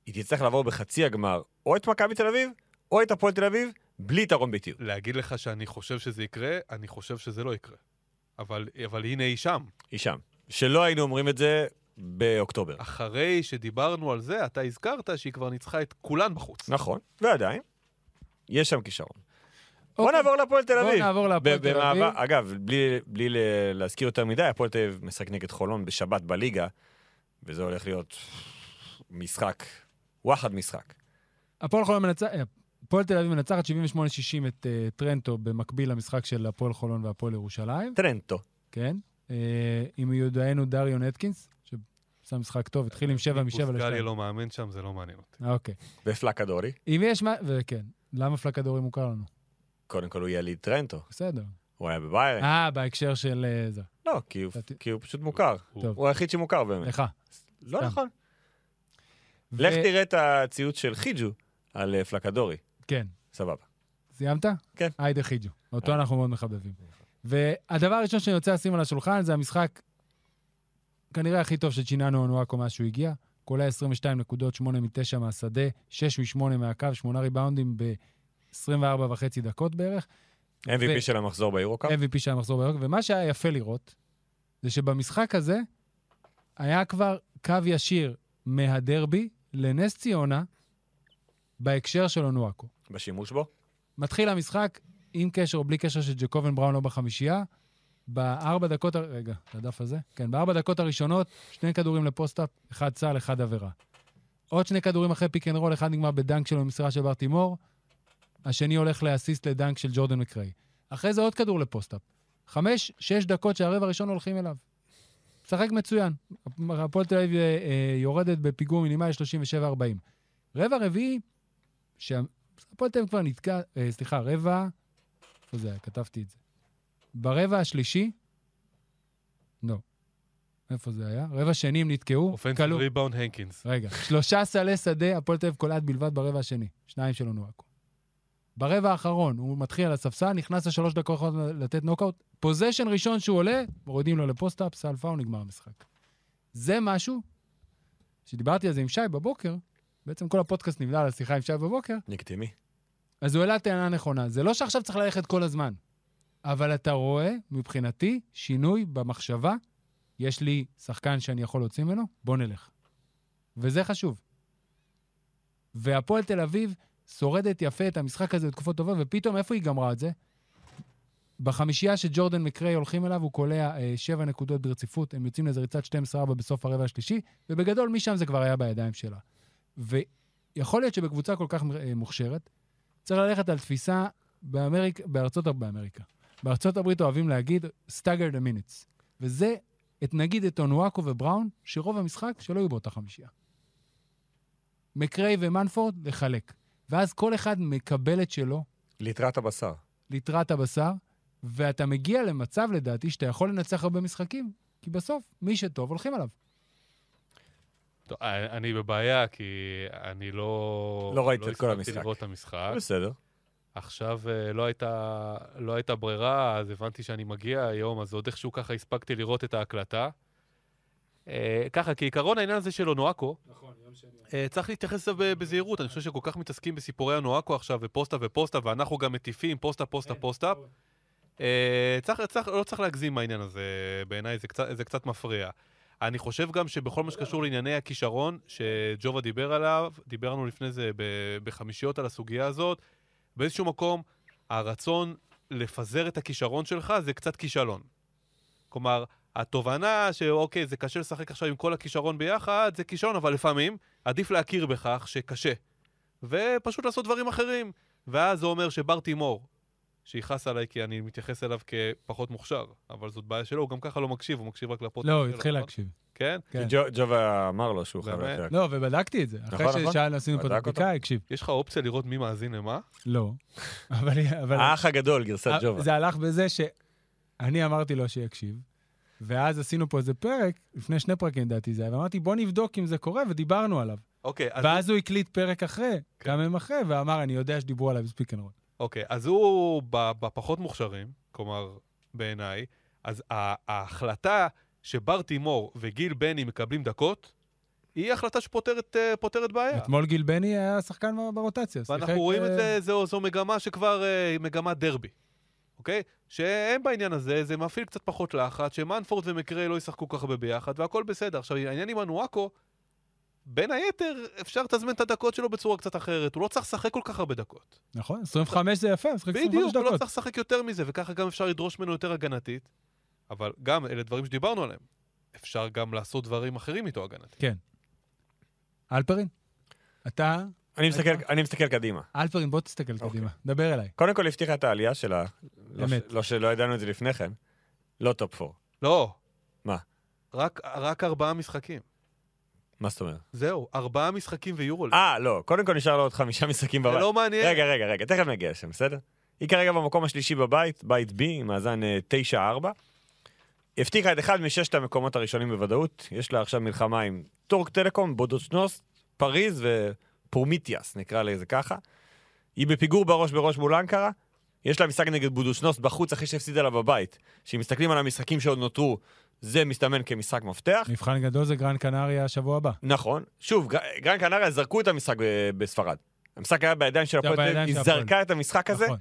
היא תצטרך לעבור בחצי הגמר או את מכבי תל אביב, או את הפועל תל אביב, בלי יתרון ביתיות. להגיד לך שאני חושב שזה יקרה, אני חושב שזה לא יקרה. אבל, אבל הנה היא שם. היא שם. שלא היינו אומרים את זה באוקטובר. אחרי שדיברנו על זה, אתה הזכרת שהיא כבר ניצחה את כולן בחוץ. נכון, ועדיין, יש שם כישרון. בוא אוקיי. נעבור להפועל תל בוא אביב. נעבור להפועל ב- תל אביב. במעבר- אגב, בלי, בלי להזכיר יותר מדי, הפועל תל אביב משחק נגד חולון בשבת בליגה, וזה הולך להיות משחק, וואחד משחק. הפועל חולון מנצח... אה, הפועל תל אביב מנצחת 78-60 את אה, טרנטו במקביל למשחק של הפועל חולון והפועל ירושלים, טרנטו. כן? אה, עם מיודענו דריון אטקינס, שעשה משחק טוב, התחיל עם 7 מ-7 פוסקליה ל-2. לא מאמן שם, זה לא מעניין אותי. אוקיי. ופלקדורי. אם יש מה... וכן, למה פלקדורי מוכר לנו? קודם כל הוא יליד טרנטו. בסדר. הוא היה בביירן. אה, בהקשר של אה, זה. לא, כי הוא- כי הוא פשוט מוכר. טוב. הוא היחיד שמוכר באמת. לך. לא. נכון. ו- לך תראה את הציוץ של חיג'ו על אה, פלקדורי. כן. סבבה. סיימת? כן. היידה חיג'ו. אותו. אנחנו מאוד מחבבים. והדבר הראשון שאני רוצה לשים על השולחן זה המשחק כנראה הכי טוב של צ'יננו אונואקו מאז שהוא הגיע. כולל 22 נקודות, 8 מ-9 מהשדה, 6 מ-8 מהקו, 8 ריבאונדים ב-24 וחצי דקות בערך. MVP ו- של המחזור ביורו-קאפ. MVP של המחזור ביורו-קאפ, ומה שהיה יפה לראות, זה שבמשחק הזה היה כבר קו ישיר מהדרבי לנס ציונה בהקשר של אונואקו. בשימוש בו. מתחיל המשחק עם קשר או בלי קשר של ג'קובן בראון לא בחמישייה. בארבע דקות, רגע, הדף הזה? כן, בארבע דקות הראשונות, שני כדורים ל post-up, אחד סל, אחד עבירה. עוד שני כדורים אחרי pick and roll, אחד נגמר ב dunk שלו במסירה של בר תימור, השני הולך לאסיסט לדנק של ג'ורדן מקריי. אחרי זה עוד כדור ל post-up. חמש, שש דקות שהרבע הראשון הולכים אליו. משחק מצוין. הפועל תל אביב אה, אה, יורדת בפיגור מינימלי 37-40. רבע רביעי, שהפועל תל אביב כבר נתקע, אה, סליחה, רבע, איפה זה היה? כתבתי את זה. ברבע השלישי, לא. איפה זה היה? רבע שני הם נתקעו, offensive כלו- ריבאונד הנקינס. רגע, שלושה סלי שדה, הפועל תל אביב קולעת בלבד ברבע השני. שניים של אונואקו. ברבע האחרון, הוא מתחיל על הספסל, נכנס לשלוש דקות לתת נוקאוט. possession ראשון שהוא עולה, מורידים לו ל post-up, סל פאול, נגמר המשחק. זה משהו שדיברתי על זה עם שי בבוקר, בעצם כל הפודקאסט נבנה על השיחה עם שי בבוקר, לגיטימי. אז הוא העלה טענה נכונה. זה לא שעכשיו צריך ללכת כל הזמן, אבל אתה רואה, מבחינתי, שינוי במחשבה. יש לי שחקן שאני יכול להוציא ממנו, בוא נלך. וזה חשוב. והפועל תל אביב שורדת יפה את המשחק הזה בתקופות טובות, ופתאום איפה היא גמרה את זה? בחמישייה שג'ורדן מקריי הולכים אליו, הוא קולע אה, שבע נקודות ברציפות, הם יוצאים לאיזה ריצת 12-4 בסוף הרבע השלישי, ובגדול משם זה כבר היה בידיים שלה. ויכול להיות שבקבוצה כל כך אה, מוכשרת, צריך ללכת על תפיסה באמריק, בארצות, באמריקה. בארצות הברית אוהבים להגיד stagger the minutes. וזה, את, נגיד את אונואקו ובראון, שרוב המשחק שלא יהיו באותה חמישייה. מקריי ומנפורד, לחלק. ואז כל אחד מקבל את שלו, ליטרת הבשר. ליטרת הבשר, ואתה מגיע למצב, לדעתי, שאתה יכול לנצח הרבה משחקים, כי בסוף, מי שטוב, הולכים עליו. טוב, אני בבעיה, כי אני לא... לא ראית את כל הספקתי המשחק. לראות את המשחק. בסדר. עכשיו אה, לא הייתה, לא הייתה ברירה, אז הבנתי שאני מגיע היום, אז עוד איכשהו ככה הספקתי לראות את ההקלטה. אה, ככה, כעיקרון העניין הזה של אונואקו, נכון. אה, צריך להתייחס ב- בזהירות. אני חושב שכל כך מתעסקים בסיפורי אונואקו עכשיו, ופוסטה ופוסטה, ואנחנו גם מטיפים פוסטה, פוסטה, פוסטה. אה, צריך, צריך, לא צריך להגזים מהעניין הזה, בעיניי זה קצת, מפריע. אני חושב גם שבכל מה שקשור לענייני הכישרון, שג'ובה דיבר עליו, דיברנו לפני זה בחמישיות על הסוגיה הזאת, באיזשהו מקום, הרצון לפזר את הכישרון שלך זה קצת כישלון. כלומר, התובנה שאוקיי, זה קשה לשחק עכשיו עם כל הכישרון ביחד, זה כישלון, אבל לפעמים עדיף להכיר בכך שקשה. ופשוט לעשות דברים אחרים. ואז זה אומר שבר תימור, שיכעס עליי כי אני מתייחס אליו כפחות מוכשר, אבל זאת בעיה שלו, הוא גם ככה לא מקשיב, הוא מקשיב רק לפודקאסט לא, הוא התחיל נכון? להקשיב. כן? כן. ג'ו- ג'ובה אמר לו שהוא חייב באמת? להקשיב. לא, ובדקתי את זה. אחרי נכון, נכון. ששאלנו, עשינו פה את? הבדיקה, הקשיב. יש לך אופציה לראות מי מאזין למה? לא. [LAUGHS] אבל... אבל- האח הגדול, גרסת אה, ג'ובה. זה הלך בזה שאני אמרתי לו שיקשיב, ואז עשינו פה איזה פרק, לפני שני פרקים לדעתי זה היה, ואמרתי, בוא נבדוק אם זה קורה, ודיברנו עליו. אוקיי, אז ואז הוא הקליט פרק אחרי, כן. כמה ימים אחרי, ואמר, אני יודע שדיברו עליו ב Speak and Roll. אוקיי, אז הוא בפחות מוכשרים, כלומר, בעיניי, אז ההחלטה שבר תימור וגיל בני מקבלים דקות, היא החלטה שפותרת אה, פותרת בעיה. אתמול גיל בני היה שחקן ברוטציה. ואנחנו רואים את אה, זה, זו, זו מגמה שכבר, אה, מגמת דרבי, אוקיי? שהם בעניין הזה, זה מפעיל קצת פחות לחץ, שמנפורד ומקריי לא ישחקו כל כך הרבה ביחד, והכל בסדר. עכשיו, העניין עם אנואקו, בין היתר, אפשר לתזמן את הדקות שלו בצורה קצת אחרת. הוא לא צריך לשחק כל כך הרבה דקות. נכון, 25 זה יפה, משחק 25 בדיוק, הוא לא דקות. צריך לשחק יותר מזה, וככה גם אפשר לדרוש ממנו יותר הגנתית. אבל גם, אלה דברים שדיברנו עליהם. אפשר גם לעשות דברים אחרים איתו הגנתית. כן. אלפרין? אתה, אני מסתכל- אני מסתכל קדימה. אלפרין, בוא תסתכל אוקיי. קדימה, דבר אליי. קודם כל הבטיחה את העלייה שלה. לא ש-. לא שלא ידענו את זה לפני כן. לא top 4. לא. מה? רק, רק ארבעה משחקים. מה זאת אומרת? זהו, ארבעה משחקים ויורוליג. אה, לא. קודם כל נשאר לו עוד חמישה משחקים זה בבית. לא מעניין. רגע, רגע, רגע, תכף נגיע לשם, בסדר? היא כרגע במקום השלישי בבית, בית B, עם מאזן אה, 9-4. הבטיחה את אחד מששת המקומות הראשונים בוודאות. יש לה עכשיו מלחמה עם טורק טלקום, בודוצ'נוס, פריז ופרומיטיאס, נקרא לזה ככה. היא בפיגור בראש בראש מול אנקרה. יש לה משחק נגד בודוצ'נוס בחוץ אחרי שהפסידה לה בבית. כשמסתכלים על המשחקים שעוד נותרו, זה מסתמן כמשחק מפתח. מבחן גדול זה גרן קנריה השבוע הבא. נכון. שוב, גר- גרן קנריה זרקו את המשחק בספרד. המשחק היה בידיים של הפועל תל היא. זרקה את המשחק הזה, נכון.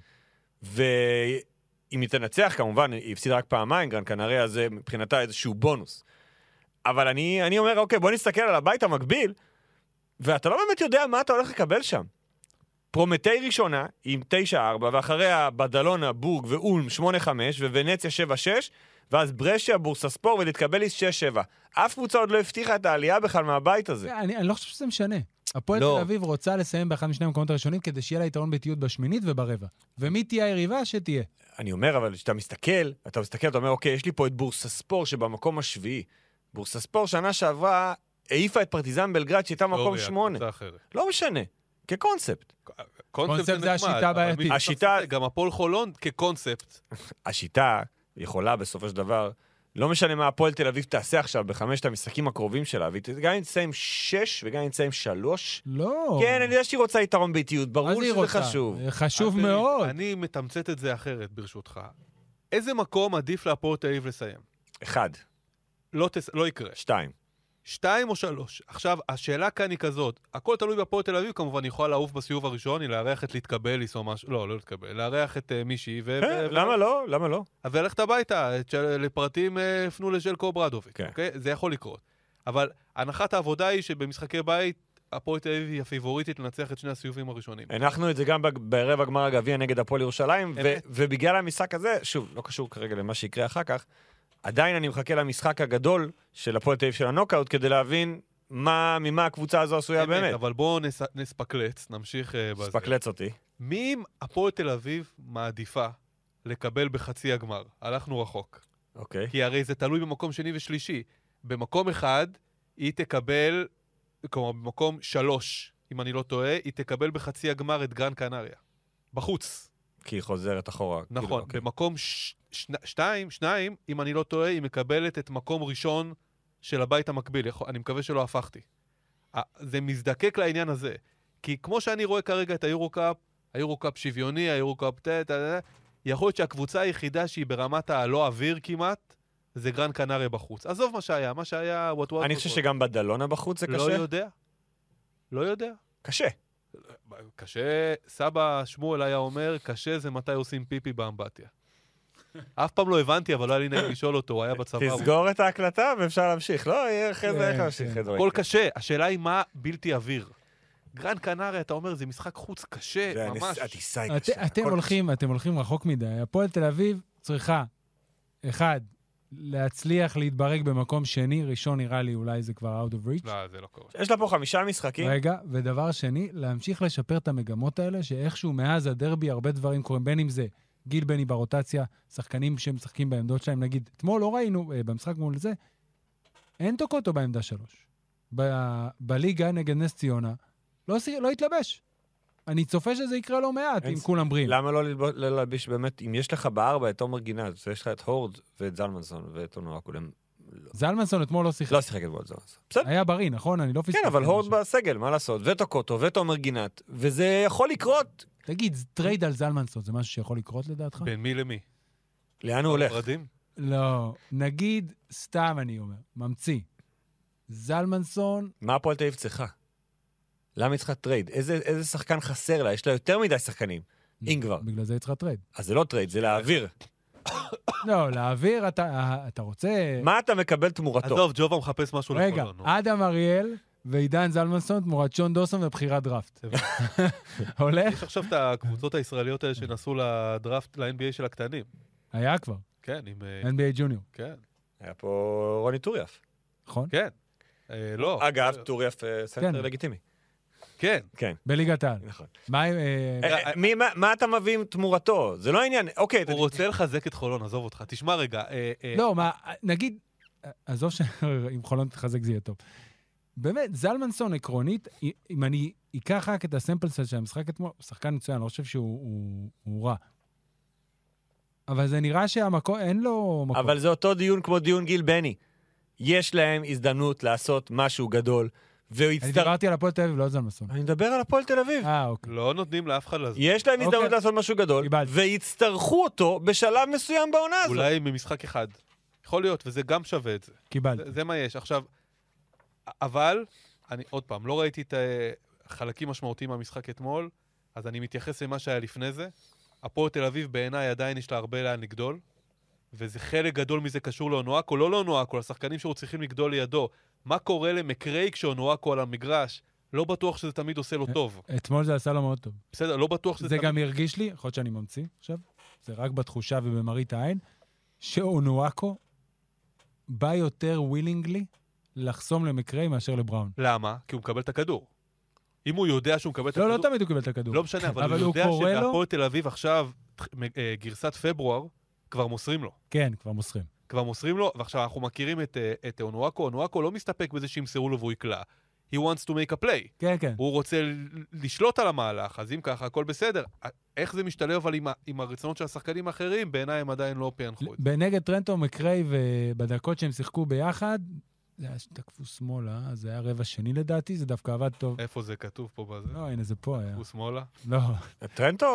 אם היא תנצח, כמובן, היא הפסידה רק פעמיים, גרן קנריה זה מבחינתה איזשהו בונוס. אבל אני, אני אומר, אוקיי, בוא נסתכל על הבית המקביל, ואתה לא באמת יודע מה אתה הולך לקבל שם. פרומטי ראשונה עם 9-4, ואחריה בדלונה, בורג ואולם 8-5, וונציה 7-6, ואז ברשיה, בורסספור וליטקבליס 6-7. אף קבוצה עוד לא הבטיחה את העלייה בכלל מהבית הזה. אני, אני לא חושב שזה משנה. הפועל לא. תל אביב רוצה לסיים באחד משני המקומות הראשונים כדי שיהיה לה יתרון ביתיות בשמינית וברבע. ומי תהיה היריבה? שתהיה. אני אומר, אבל כשאתה מסתכל, אתה מסתכל, אתה אומר, אוקיי, יש לי פה את בורסספור שבמקום השביעי. בורסספור שנה שעברה העיפה את פרטיזן בלגרד שהייתה מקום תיאוריה, שמונה. לא משנה, כקונספט. קונספט זה נחמד, השיטה. מי- השיטה- גם הפועל חולון כקונספט. [LAUGHS] השיטה יכולה בסופו של דבר, לא משנה מה הפועל תל אביב תעשה עכשיו בחמשת המשחקים הקרובים שלה, והיא גם אם תצא עם שש וגם אם תצא עם שלוש, לא. כן, אני יודע שהיא רוצה יתרון באיטיות, מה ברור שזה רוצה? חשוב. חשוב אז, אה, מאוד. אני מתמצת את זה אחרת, ברשותך. איזה מקום עדיף להפועל תל אביב לסיים? אחד, לא, תס... לא יקרה. שתיים. שתיים או שלוש. עכשיו, השאלה כאן היא כזאת, הכל תלוי בהפועל תל אביב, כמובן, היא יכולה לעוף בסיבוב הראשון, היא לארח את להתקבליס או משהו, לא, לא להתקבל, לארח את uh, מישהי, ו... אה, ו- למה לא? למה לא? וללכת הביתה. לפרטים אה, הפנו לז'לקו ברדוביק, כן. אוקיי? זה יכול לקרות. אבל הנחת העבודה היא שבמשחקי בית, הפועל תל אביב היא הפיבוריטית לנצח את שני הסיבובים הראשונים. הנחנו את זה גם בג- ברבע גמר הגביע נגד הפועל ירושלים. ובגלל המשחק הזה, שוב, לא קשור כרגע למה שיקרה אחר כך, עדיין אני מחכה למשחק הגדול של הפועל תל אביב של הנוקאוט, כדי להבין מה, ממה הקבוצה הזו עשויה אמת, באמת. אבל בואו נס... נספקלץ, נמשיך אה, בזה. ספקלץ אותי. מי אם הפועל תל אביב מעדיפה לקבל בחצי הגמר? הלכנו רחוק. אוקיי. כי הרי זה תלוי במקום שני ושלישי. במקום אחד, היא תקבל, כלומר, במקום שלוש, אם אני לא טועה, היא תקבל בחצי הגמר את גרן קנריה. בחוץ. כי היא חוזרת אחורה. כאילו, נכון. אוקיי. במקום ש... שני... שתיים, שניים, אם אני לא טועה, היא מקבלת את מקום ראשון של הבית המקביל. אני מקווה שלא הפכתי. זה מזדקק לעניין הזה. כי כמו שאני רואה כרגע את היורו-קאפ, היורו-קאפ שוויוני, היורו-קאפ טה, יכול להיות שהקבוצה היחידה שהיא ברמת הלא אוויר כמעט, זה גרן קנריה בחוץ. עזוב מה שהיה, מה שהיה, אני חושב. שגם בדלונה בחוץ זה לא קשה. יודע. לא יודע. קשה. קשה, סבא שמואל היה אומר, קשה זה מתי עושים פיפי באמבטיה. [LAUGHS] אף פעם לא הבנתי, אבל לא היה לי נעים לשאול אותו, הוא היה [LAUGHS] בצבא. תסגור את ההקלטה ואפשר להמשיך. לא, יהיה אחרי זה כן, איך להמשיך. כן. אחרי זה הכל קשה, השאלה היא מה בלתי עביר. גרן קנריה, אתה אומר, זה משחק חוץ קשה, ממש. הטיסה היא קשה. אתם הולכים רחוק מדי. הפועל תל אביב צריכה, אחד, להצליח להתברג במקום שני, ראשון נראה לי אולי זה כבר out of reach. לא, זה לא קורה. יש לה פה חמישה משחקים. רגע, ודבר שני, להמשיך לשפר את המגמות האלה, שאיכשהו מאז הדרבי הרבה דברים קורים, בין אם זה גיל בני ברוטציה, שחקנים שמשחקים בעמדות שלהם, נגיד, אתמול לא ראינו, אה, במשחק מול זה, אין טוקוטו בעמדה שלוש. ב- בליגה נגד נס ציונה, לא, לא התלבש. אני צופה שזה יקרה לא מעט, אם כולם בריאים. למה לא לא להלביש באמת, אם יש לך בארבע את תומר גינת, ויש לך את הורד ואת זלמנסון ואת אונואקו קודם, זלמנסון אתמול לא שיחק. לא שיחק את בועז זלמנסון. בסדר. היה בריא, נכון? אני לא פספסתי. כן, אבל הורד. בסגל, מה לעשות? וטוקוטו ותומר גינת, וזה יכול לקרות. תגיד, trade על זלמנסון זה משהו שיכול לקרות לדעתך? בין מי למי? לאן הוא הולך? לא. נגיד, סתם אני אומר, ממציא. זלמנסון, מה הפועל תל אביב צריכה? למה היא צריכה trade? איזה איזה שחקן חסר לה? יש לה יותר מדי שחקנים. אם כבר. בגלל זה היא צריכה trade. אז זה לא trade, זה להעביר. לא, להעביר, אתה, אתה רוצה... מה אתה מקבל תמורתו? עזוב, ג'ובה מחפש משהו רגע, לחולון. נו. אדם אריאל ועידן זלמנסון תמורת שון דוסון ובחירת דראפט. [LAUGHS] הולך? יש עכשיו את הקבוצות הישראליות האלה שנסעו לדראפט, ל-NBA של הקטנים. היה כבר, כן, עם... אה, NBA Junior, כן, היה פה רוני טוריאף. נכון? כן. אה, לא. אגב, טוריאף אה, כן. סנטר לגיטימי. כן. כן, בליגת העל. נכון. מה עם... אה, אה, אה, מה- מה אתה מביא עם תמורתו? זה לא העניין. אוקיי, הוא רוצה לחזק את חולון, עזוב אותך. תשמע רגע, אה, אה, לא, מה, נגיד, עזוב שאם [LAUGHS] חולון תתחזק זה יהיה טוב. באמת, זלמנסון עקרונית, אם אני אקח רק את ה sample size של המשחק אתמול, הוא שחקן מצוין, אני לא חושב שהוא הוא, הוא רע. אבל זה נראה שהמקום, אין לו מקום. אבל זה אותו דיון כמו דיון גיל בני. יש להם הזדמנות לעשות משהו גדול, והוא אני. דיברתי על הפועל תל אביב, לא על זלמנסון. אני מדבר על הפועל תל אביב. אה, אוקיי. לא נותנים לאף אחד לזה. יש להם הזדמנות אוקיי. לעשות משהו גדול. ויצטרכו אותו בשלב מסוים בעונה הזאת. אולי ממשחק אחד. יכול להיות, וזה גם שווה את זה. קיבלתי. זה, זה מה יש. עכשיו, אבל, אני עוד פעם, לא ראיתי את החלקים משמעותיים מהמשחק אתמול, אז אני מתייחס למה שהיה לפני זה. הפועל תל אביב בעיניי עדיין יש לה הרבה לאן לגדול, וזה חלק גדול מזה קשור לאונואקו, לא לאונואקו, לשחקנים שהיו צריכים לגדול לידו. מה קורה למקריי כשאונואקו על המגרש? לא בטוח שזה תמיד עושה לו טוב. אתמול זה עשה לו מאוד טוב. בסדר, לא בטוח שזה זה. גם הרגיש לי, יכול להיות שאני ממציא עכשיו, זה רק בתחושה ובמראית העין, שאונואקו בא יותר ווילינגלי לחסום למקריי מאשר לבראון. למה? כי הוא מקבל את הכדור. אם הוא יודע שהוא מקבל את לא, הכדור... לא תמיד הוא קיבל את הכדור. לא משנה, אבל, הוא יודע שבהפועל תל אביב עכשיו, אה, גרסת פברואר, כבר מוסרים לו. כן, כבר מוסרים. כבר מוסרים לו, ועכשיו אנחנו מכירים את, אה, את אונואקו, אונואקו לא מסתפק בזה שימסרו לו והוא יקלע. He wants to make a play. כן, כן. הוא רוצה לשלוט על המהלך, אז אם ככה, הכל בסדר. איך זה משתלב אבל עם, עם הרצונות של השחקנים האחרים, בעיניי הם עדיין לא פענחו את זה. בנגד טרנטו מקריי ובדקות שהם שיחקו ביחד, זה היה שתקפו שמאלה, אז זה היה רבע שני לדעתי, זה דווקא עבד טוב. איפה זה כתוב פה בזה? לא, הנה, זה פה היה. הוא שמאלה? לא, טרנטו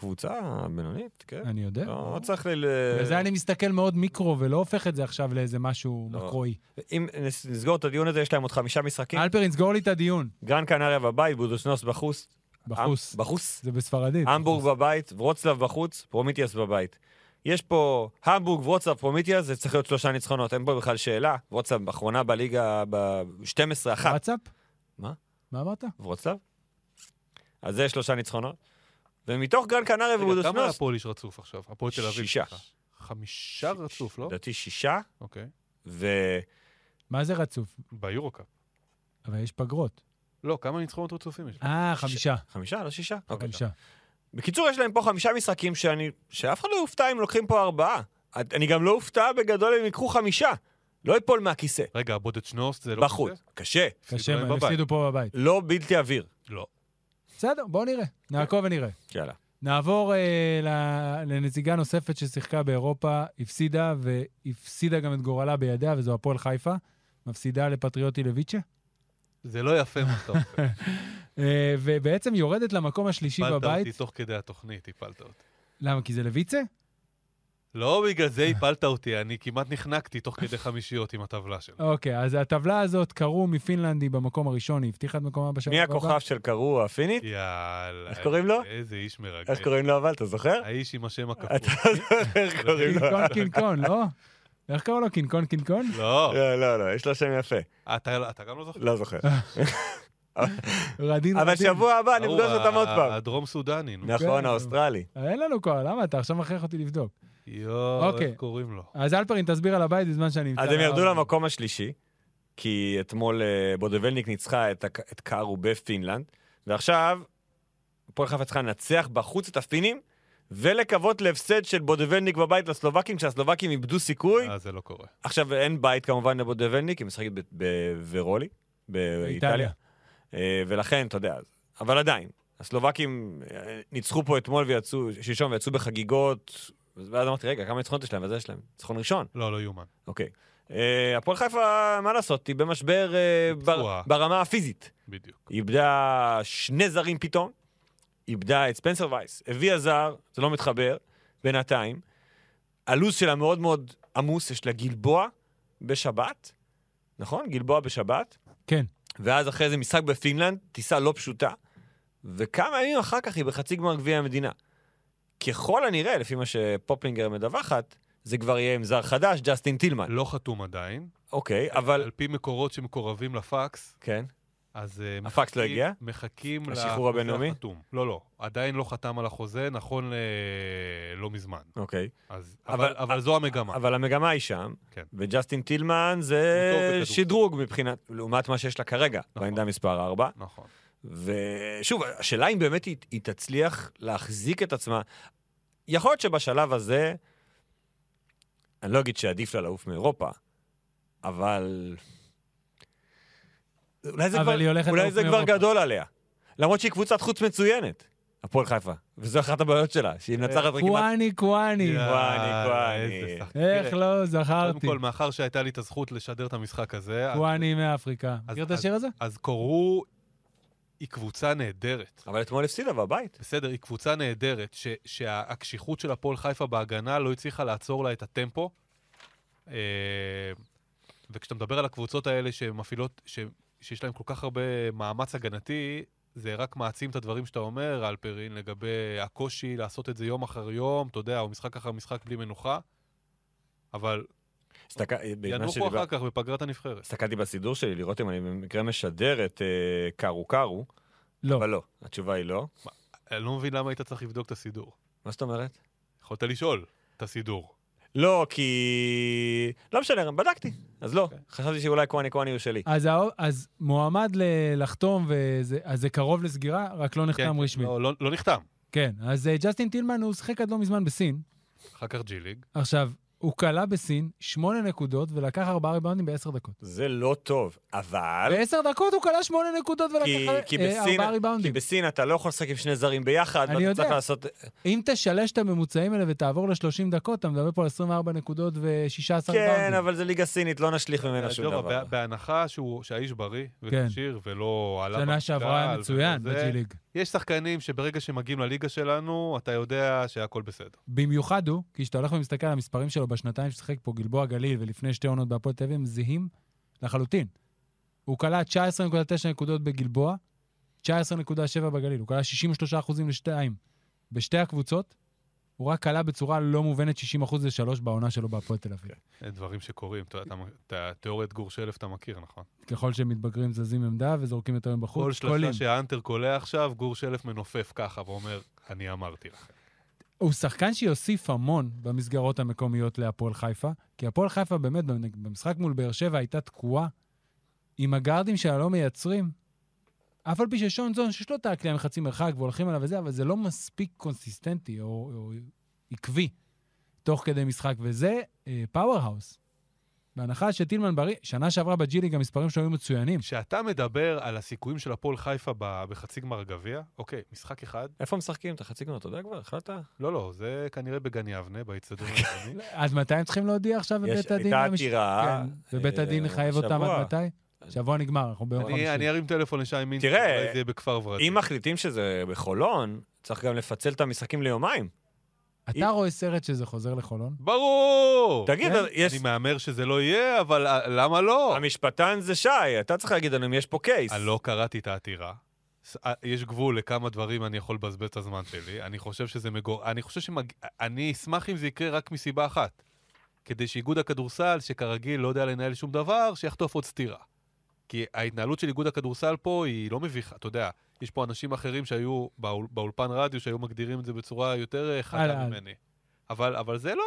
קבוצה בינונית, כן. אני יודע. לא צריך ל... בגלל אני מסתכל מאוד מיקרו, ולא הופך את זה עכשיו לאיזה משהו לא. מקרואי. אם נס- נסגור את הדיון הזה, יש להם עוד חמישה משחקים. אלפרין, סגור לי את הדיון. גרן קנריה בבית, בודוסנוס בחוץ. בחוס. אמ- בחוץ. זה בספרדית. המבורג בבית, ורוצלב בחוץ, פרומיטיאס בבית. יש פה המבורג, ורוצלב, פרומיטיאס, זה צריך להיות שלושה ניצחונות, אין פה בכלל שאלה. ורוצלב אחרונה בליגה ב-12-1. What's up? מה? מה אמרת? ורוצלב? אז זה שלושה ניצחונות. ומתוך גרן קנריה רגע, כמה ובודוסנוס, להפועל יש רצוף עכשיו? הפועל תל אביב. שישה. חמישה רצוף, לא? לדעתי שישה, אוקיי. ו... מה זה רצוף? ביורו-קאפ. אבל יש פגרות. לא, כמה ניצחונות רצופים יש? אה, חמישה. חמישה? לא שישה? אוקיי. חמישה. בקיצור, יש להם פה חמישה משחקים שאני... שאף אחד לא יופתע אם לוקחים פה ארבעה. אני גם לא אופתע בגדול אם ייקחו חמישה. לא ייפול מהכיסא. רגע, הבודד שנוסט זה לא בחוץ. קשה. קשה, הם. הפסידו פה בבית. לא בלתי עביר. לא. בסדר, בואו נראה. נעקוב ונראה. יאללה. נעבור אה, ל- לנציגה נוספת ששיחקה באירופה, הפסידה, והפסידה גם את גורלה בידיה, וזו הפועל חיפה. מפסידה לפטריוטי לויצ'ה. זה לא יפה מה שאתה עושה. [LAUGHS] אה, ובעצם יורדת למקום השלישי הפלת בבית. אותי תוך כדי התוכנית, הפלת אותי. למה? כי זה לויצה? לא בגלל זה הפלת אותי, אני כמעט נחנקתי תוך כדי חמישיות עם הטבלה שלי. אוקיי, אז הטבלה הזאת, קרו מפינלנד, היא במקום הראשון, היא הבטיחה את מקומה בשלב מי הבא. הכוכב של קראו הפינית? יאללה. איך קוראים לו? איזה איש מרגש. איך קוראים לו אבל? אתה זוכר? האיש עם השם [LAUGHS] אתה הכפול. זוכר איך קוראים לו? קינקון קינקון, לא? איך קראו לו? קינקון קינקון? לא, לא, לא, לא, יש לו שם יפה. אתה אתה גם לא זוכר. לא זוכר. [LAUGHS] [LAUGHS] רדין אבל. שבוע הבא נפגוש אותם עוד פעם. הדרום סודני. נכון, כן. האוסטרלי. אין לנו כבר, למה? אתה עכשיו מכריח אותי לבדוק. יואו, אוקיי. איך קוראים לו? אז אלפרין, תסביר על הבית בזמן שאני נמצא. אז הם ירדו. למקום השלישי, כי אתמול אה, בודבלניק ניצחה את קארו בפינלנד, ועכשיו הפועל חיפה צריכה לנצח בחוץ את הפינים, ולקוות להפסד של בודבלניק בבית לסלובקים, כשהסלובקים איבדו סיכוי. אה, זה לא קורה. עכשיו, אין בית כמובן לבודבלניק, היא משחקת בוורולי, באיטליה. אה, ולכן, אתה יודע, אבל עדיין, הסלובקים אה, ניצחו פה אתמול ויצאו, שלשום ויצאו בחגיגות, ואז אמרתי, רגע, כמה ניצחונות יש להם? וזה יש להם. ניצחון ראשון. לא, לא יאומן. אוקיי. אה, הפועל חיפה, מה לעשות, היא במשבר. ברמה הפיזית. בדיוק. היא איבדה שני זרים פתאום, איבדה את ספנסר וייס, הביאה זר, זה לא מתחבר, בינתיים. הלו"ז שלה מאוד מאוד עמוס, יש לה גלבוע בשבת, נכון? גלבוע בשבת. כן. ואז אחרי זה משחק בפינלנד, טיסה לא פשוטה, וכמה ימים אחר כך היא בחצי גמר גביע המדינה. ככל הנראה, לפי מה שפופלינגר מדווחת, זה כבר יהיה עם זר חדש, ג'סטין טילמן. לא חתום עדיין. אוקיי, אבל... על פי מקורות שמקורבים לפקס, כן. אז... אה, הפקס לא הגיע? מחכים לשחרור הבינלאומי? החתום. לא, לא. עדיין לא חתם על החוזה, נכון ל... לא מזמן. אוקיי. אז... אבל- אבל אבל זו המגמה. אבל המגמה היא שם, כן. וג'סטין טילמן זה. שדרוג מבחינת, לעומת מה שיש לה כרגע, נכון. בעמדה מספר 4. נכון. ושוב, השאלה אם באמת היא, היא תצליח להחזיק את עצמה. יכול להיות שבשלב הזה, אני לא אגיד שעדיף לה לעוף מאירופה, אבל... אולי זה כבר, אולי זה כבר. גדול עליה. למרות שהיא קבוצת חוץ מצוינת, הפועל חיפה. וזו אחת הבעיות שלה, שהיא מנצחת רק כמעט... קוואני קוואני. קוואני, קוואני. איך לא קודם זכרתי. כל, מאחר שהייתה לי את הזכות לשדר את המשחק הזה, קוואני מאפריקה. מכיר את השיר הזה? אז קורו היא קבוצה נהדרת. אבל אתמול הפסידה בבית. בסדר, היא קבוצה נהדרת, שהקשיחות של הפועל חיפה בהגנה לא הצליחה לעצור לה את הטמפו. אה, וכשאתה מדבר על הקבוצות האלה שמפעילות, ש- שיש להן כל כך הרבה מאמץ הגנתי, זה רק מעצים את הדברים שאתה אומר, אלפרין, לגבי הקושי לעשות את זה יום אחר יום, אתה יודע, או משחק אחר משחק בלי מנוחה, אבל בזמן ינוחו שדיבר- אחר כך בפגרת הנבחרת. הסתכלתי בסידור שלי לראות אם אני במקרה משדר את אה, קארו קארו, לא. אבל לא, התשובה היא לא. אני לא מבין למה היית צריך לבדוק את הסידור. מה זאת אומרת? יכולת לשאול את הסידור. לא, כי... לא משנה, בדקתי, אז לא. אוקיי. חשבתי שאולי קוואני קוואני הוא שלי. אז, הא- אז מועמד ל- לחתום, וזה, אז זה קרוב לסגירה, רק לא נחתם כן, רשמית. לא, לא, לא נחתם. כן, אז אה, ג'סטין טילמן, הוא שיחק עד לא מזמן בסין. אחר כך ג'י ליג. עכשיו, הוא כלה בסין שמונה נקודות ולקח ארבעה ריבאונדים בעשר דקות. זה לא טוב, אבל... בעשר דקות הוא כלה שמונה נקודות כי, ולקח כי, אה, בסין, ארבעה כי ריבאונדים. בסין אתה לא יכול לשחק עם שני זרים ביחד, אני ואתה יודע. צריך לעשות... אם תשלש את הממוצעים האלה ותעבור ל-30 דקות, אתה מדבר פה על 24 נקודות ו-16 כן, ריבאונדים. אבל זה ליגה סינית, לא נשליך ממנה שום דבר. בה- בהנחה שהוא- שהאיש בריא כן. וכשיר ולא עלה שנה שעברה מצוין בג'י ליג. יש שחקנים שברגע שמגיעים לליגה שלנו, אתה יודע שהכל בסדר. במיוחד הוא, כי כשאתה הולך ומסתכל על המספרים שלו בשנתיים ששיחק פה גלבוע גליל ולפני שתי עונות בהפועל תל אביב, הם זהים לחלוטין. הוא כלה 19.9 נקודות בגלבוע, 19.7 בגליל. הוא כלה 63 אחוזים לשתיים. בשתי הקבוצות, הוא רק כלה בצורה לא מובנת 60 אחוז לשלוש בעונה שלו בהפועל תל אביב. זה דברים שקורים. אתה- אתה- אתה- תיאוריית גור שלף אתה מכיר, נכון? ככל שהם מתבגרים זזים עמדה וזורקים יותר בחוץ. כל שלושה. שהאנטר קולע עכשיו, גור שלף מנופף ככה ואומר, אני אמרתי לכם. הוא שחקן שיוסיף המון במסגרות המקומיות להפועל חיפה, כי הפועל חיפה באמת במשחק מול באר שבע הייתה תקועה עם הגארדים שלה לא מייצרים. אף על פי ששון זון, שיש לו את הקליעה מחצי מרחק והולכים עליו וזה, אבל זה לא מספיק קונסיסטנטי או, או עקבי תוך כדי משחק, וזה powerhouse. בהנחה שטילמן בריא, שנה שעברה ב G League המספרים שלו היו מצוינים. כשאתה מדבר על הסיכויים של הפועל חיפה ב- בחצי גמר הגביע, אוקיי, משחק אחד, איפה משחקים? אתה חצי גמר, אתה יודע כבר? החלטת? לא, לא, זה כנראה בגן יבנה, באיצטדיון [LAUGHS] העירוני. עד מתי הם צריכים להודיע עכשיו יש- בבית הדין? הייתה עתירה, כן, ובית אה, הדין יחייב אותם. עד מתי? שבוע נגמר, אנחנו ביום חמישי. אני אני ארים טלפון לשי תראה, אולי זה יהיה בכפר ורדים. אם מחליטים שזה בחולון, צריך גם לפצל את המשחקים ליומיים. אתה רואה סרט שזה חוזר לחולון? ברור! תגיד, כן? יש... אני מהמר שזה לא יהיה, אבל אה, למה לא? המשפטן זה שי, אתה צריך להגיד לנו אם יש פה קייס. אני לא קראתי את העתירה. אה, יש גבול לכמה דברים אני יכול לבזבז את הזמן שלי. אני חושב שזה מגור... אני חושב שמג... אני אשמח אם זה יקרה רק מסיבה אחת. כדי שאיגוד הכדורסל, שכרגיל לא יודע לנהל שום דבר, שיחטוף עוד סטירה. כי ההתנהלות של איגוד הכדורסל פה היא לא מביכה. אתה יודע, יש פה אנשים אחרים שהיו באול... באולפן רדיו, שהיו מגדירים את זה בצורה יותר חדה ממני. אבל, אבל זה לא...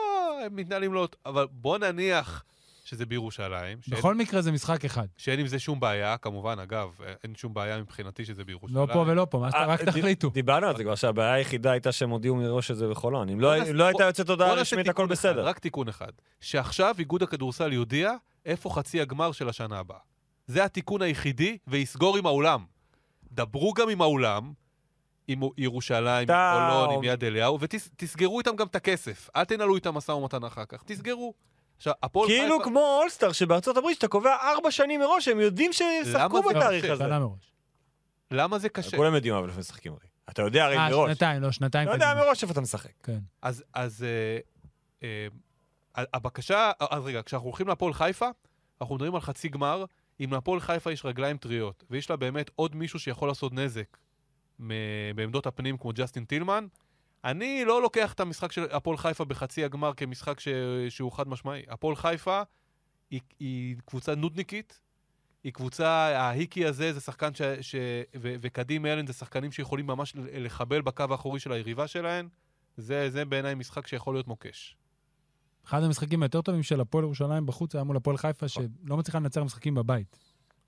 הם מתנהלים לא... אבל בוא נניח שזה בירושלים. שאין- בכל מקרה זה משחק אחד. שאין עם זה שום בעיה, כמובן, אגב, אין שום בעיה מבחינתי שזה בירושלים. לא פה ולא פה, מה שאתה אה, רק ד- תחליטו. דיברנו על זה כבר, שהבעיה היחידה הייתה שהם הודיעו מראש שזה בחולון. אם לא- אם לא הייתה יוצאת הודעה רשמית, הכל בסדר. רק תיקון אחד. שעכשיו איגוד הכדורסל יודיע איפה חצי הגמר של השנה הבאה. זה התיקון היחידי, ויסגור עם האולם. דברו גם עם האולם, עם ירושלים, חולון, עם יד אליהו, ותסגרו איתם גם את הכסף. אל תנהלו איתם משא ומתן אחר כך, תסגרו. עכשיו, הפועל כאילו חיפה... כמו אולסטאר שבארצות הברית, שאתה קובע ארבע שנים מראש, הם יודעים שישחקו למה זה בתאריך קשה? הזה. למה זה קשה? כולם יודעים אבל איפה משחקים הרי. אתה יודע הרי אה, מראש. שנתיים, לא, שנתיים אתה יודע. מראש איפה אתה משחק. כן. אז, אז אה, אה, הבקשה, אז רגע, כשאנחנו הולכים להפועל חיפה, אנחנו מדברים על חצי גמר, אם להפועל חיפה יש רגליים טריות, ויש לה באמת עוד מישהו שיכול לעשות נזק בעמדות הפנים כמו ג'סטין טילמן, אני לא לוקח את המשחק של הפועל חיפה בחצי הגמר כמשחק ש... שהוא חד משמעי. הפועל חיפה היא, היא קבוצה נודניקית, היא קבוצה, ההיקי הזה זה שחקן ש... ש... ו... וקדים אלן זה שחקנים שיכולים ממש לחבל בקו האחורי של היריבה שלהם. זה, זה בעיניי משחק שיכול להיות מוקש. אחד המשחקים היותר טובים של הפועל ירושלים בחוץ היה מול הפועל חיפה, שלא מצליחה לנצח משחקים בבית.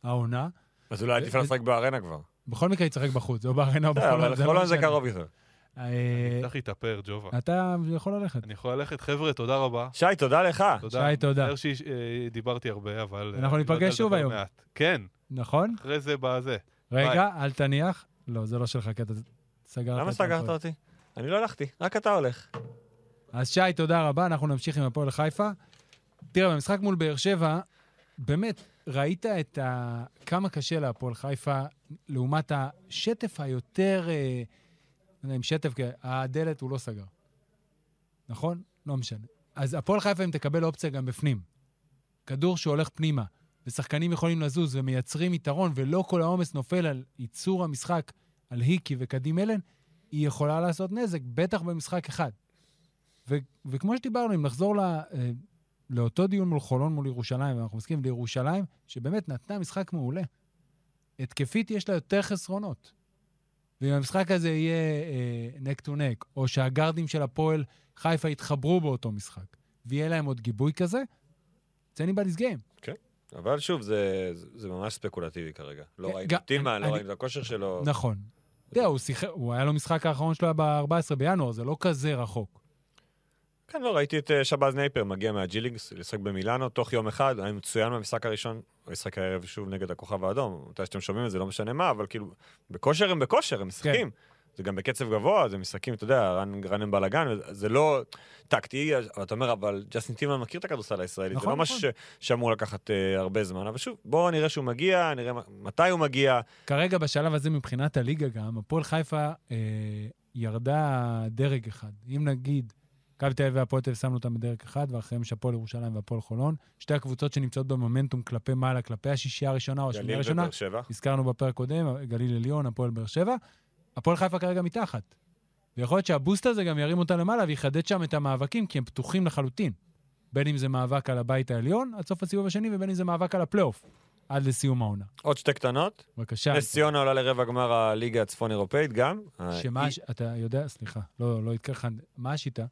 העונה, אז אולי עדיף לה לשחק בארנה כבר. בכל מקרה יצחק בחוץ, או בארנה או בחולון. אבל זה לא חולון זה משנה. קרוב יותר. אה, צריך להתאפר, ג'ובה. אתה יכול ללכת. אני יכול ללכת. חבר'ה, תודה רבה. שי, תודה לך. תודה. שי, תודה. מצטער שדיברתי הרבה, אבל... אנחנו אה, ניפגש שוב דבר היום. כן, נכון? אחרי זה בזה. רגע, אל תניח. לא, זה לא שלך, כי אתה סגרת למה סגרת. אותי? אני לא הלכתי, רק אתה הולך. אז שי, תודה רבה, אנחנו נמשיך עם הפועל חיפה. תראה, במשחק מול באר שבע, באמת, ראית את ה... כמה קשה להפועל חיפה לעומת השטף היותר... אה, לא יודע אם שטף, כי הדלת הוא לא סגר. נכון? לא משנה. אז הפועל חיפה, אם תקבל אופציה גם בפנים, כדור שהולך פנימה, ושחקנים יכולים לזוז ומייצרים יתרון, ולא כל העומס נופל על ייצור המשחק על היקי וקדים אלן, היא יכולה לעשות נזק, בטח במשחק אחד. ו- וכמו שדיברנו, אם נחזור ל- אה, לאותו דיון מול חולון מול ירושלים, ואנחנו מסכימים לירושלים, שבאמת נתנה משחק מעולה. התקפית יש לה יותר חסרונות. ואם המשחק הזה יהיה נק טו נק, או שהגארדים של הפועל חיפה יתחברו באותו משחק, ויהיה להם עוד גיבוי כזה, it's anybody's game. אבל שוב, זה, זה, ממש ספקולטיבי כרגע. לא כן, ראינו אני- לא ראינו את הכושר שלו. נכון. תראה, הוא שיחק, הוא היה לו משחק האחרון שלו ב-14 בינואר, זה לא כזה רחוק. כן, לא, ראיתי את אה, שבאז נאפייר מגיע מה G League, לשחק במילאנו, תוך יום אחד, היה מצוין במשחק הראשון, הוא ישחק הערב שוב נגד הכוכב האדום, מתי שאתם שומעים את זה, לא משנה מה, אבל כאילו, בכושר הם בכושר, הם משחקים. זה גם בקצב גבוה, זה משחקים, אתה יודע, רן, רן הם בלאגן, זה לא טקטי, אבל אתה אומר, אבל ג'סטין טימן מכיר את הכדורסל הישראלי, זה נכון, לא משהו נכון. שאמור לקחת אה, הרבה זמן, אבל שוב, בואו נראה שהוא מגיע, נראה מתי הוא מגיע. כרגע, בשלב הזה, מבחינת הליגה גם, הפועל חיפה אה, ירדה דרג אחד. אם נגיד, מכבי תל אביב והפועל תל אביב שמנו אותם בדרג אחד, ואחריהם יש הפועל ירושלים והפועל חולון, שתי הקבוצות שנמצאות במומנטום כלפי מעלה, כלפי השישייה הראשונה או השמינייה גליל הראשונה. הזכרנו בפרק קודם, גליל עליון, הפועל באר שבע. הפועל חיפה כרגע מתחת. ויכול להיות שהבוסט הזה גם ירים אותה למעלה ויחדד שם את המאבקים, כי הם פתוחים לחלוטין. בין אם זה מאבק על הבית העליון עד סוף הסיבוב השני, ובין אם זה מאבק על הפלייאוף עד לסיום העונה. עוד שתי קטנות, בבקשה. נס ציונה עולה לרבע גמר הליגה הצפון אירופאית גם. שמה, אה, אתה יודע, סליחה, לא, לא יתקר לך, מה השיטה?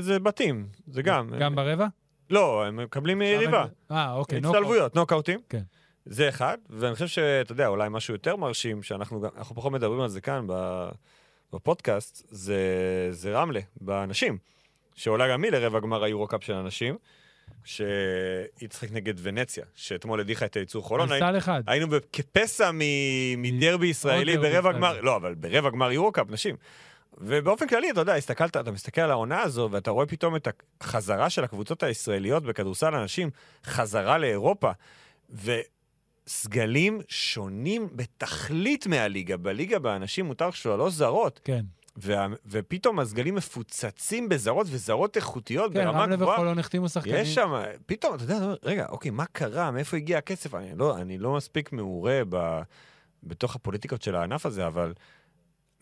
זה בתים, זה גם. גם ברבע? לא, הם מקבלים יריבה. אה, אוקיי. נוקאוט. הצטלבויות, נוקאוטים. כן. זה אחד, ואני חושב שאתה יודע, אולי משהו יותר מרשים, שאנחנו אנחנו פחות מדברים על זה כאן בפודקאסט, זה, זה רמלה, בנשים, שעולה גם היא לרבע גמר היורו-קאפ של הנשים, שהיא תשחק נגד ונציה, שאתמול הדיחה את הייצור חולון. על סל אחד. היינו כפסע מדרבי ישראלי דרבי ברבע. גמר, לא, אבל ברבע גמר יורו-קאפ נשים. ובאופן כללי, אתה יודע, הסתכלת, אתה מסתכל על העונה הזו, ואתה רואה פתאום את החזרה של הקבוצות הישראליות בכדורסל הנשים, חזרה לאירופה, וסגלים שונים בתכלית מהליגה. בליגה באנשים מותר שלוש זרות, כן. וה, ופתאום הסגלים מפוצצים בזרות וזרות איכותיות כן, ברמה רמלה גבוהה. וחולון החתימו שחקנים. יש שם, פתאום, אתה יודע, רגע, אוקיי, מה קרה? מאיפה הגיע הכסף? אני לא, אני לא מספיק מעורה ב, בתוך הפוליטיקות של הענף הזה, אבל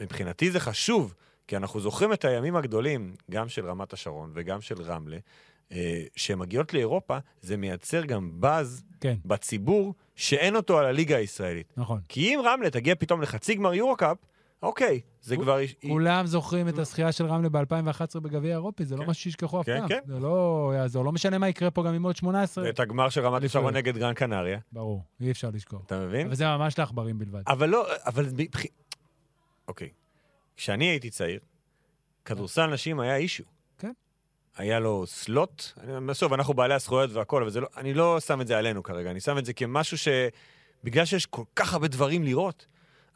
מבחינתי זה חשוב, כי אנחנו זוכרים את הימים הגדולים, גם של רמת השרון וגם של רמלה, אה, שהן מגיעות לאירופה, זה מייצר גם באז כן, בציבור שאין אותו על הליגה הישראלית. נכון. כי אם רמלה תגיע פתאום לחצי גמר יורו-קאפ, אוקיי, זה כבר... כולם זוכרים את הזכייה של רמלה ב-2011 בגביע האירופי, זה לא כן. משהו שישכחו אף כן, פעם. כן. זה לא יעזור, לא משנה מה יקרה פה גם עם עוד 18. את הגמר של רמת. השרון נגד גרן קנריה, ברור, אי אפשר לשכוח. אתה מבין? אבל זה ממש לעכברים בלבד. אבל לא, אבל... אוקיי. כשאני הייתי צעיר, כדורסל נשים היה אישו. כן. היה לו סלוט, בסוף אנחנו בעלי הזכויות והכל, אבל לא, אני לא שם את זה עלינו כרגע, אני שם את זה כמשהו ש... בגלל שיש כל כך הרבה דברים לראות,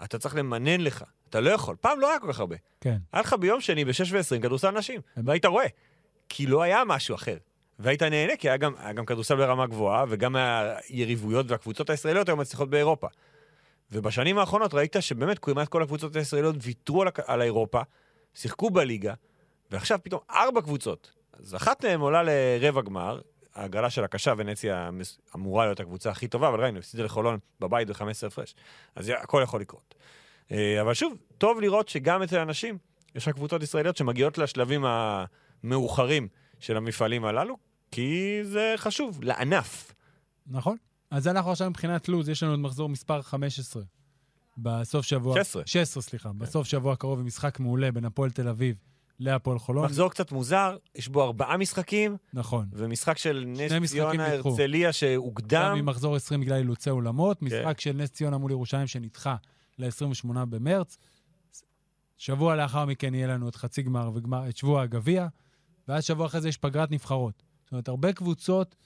אתה צריך למנן לך. אתה לא יכול. פעם לא היה כל כך הרבה. כן. היה לך ביום שני ב-6 ו-20 כדורסל נשים, והיית רואה. כי לא היה משהו אחר. והיית נהנה, כי היה גם, היה גם כדורסל ברמה גבוהה, וגם היריבויות והקבוצות הישראליות היו מצליחות באירופה. ובשנים האחרונות ראית שבאמת כמעט כל הקבוצות הישראליות ויתרו על, על האירופה, שיחקו בליגה, ועכשיו פתאום ארבע קבוצות. אז אחת מהן עולה לרבע גמר, ההגרלה של הקשה, ונציה אמורה להיות הקבוצה הכי טובה, אבל ראינו, הפסידה לחולון בבית ב-15 הפרש. אז הכל יכול לקרות. אה, אבל שוב, טוב לראות שגם אצל אנשים יש לך קבוצות ישראליות שמגיעות לשלבים המאוחרים של המפעלים הללו, כי זה חשוב, לענף. נכון. אז אנחנו עכשיו מבחינת לו"ז, יש לנו את מחזור מספר 15. בסוף שבוע... 16. 16, סליחה. בסוף שבוע הקרוב עם משחק מעולה בין הפועל תל אביב להפועל חולון. מחזור קצת מוזר, יש בו ארבעה משחקים, נכון. ומשחק של נס ציונה. הרצליה גם שהוקדם. עם מחזור 20 בגלל אילוצי אולמות, כן. משחק של נס ציונה מול ירושלים שנדחה ל-28 במרץ. שבוע לאחר מכן יהיה לנו את חצי גמר וגמר, את שבוע הגביע, ואז שבוע אחרי זה יש פגרת נבחרות. זאת אומרת, הרבה קבוצות,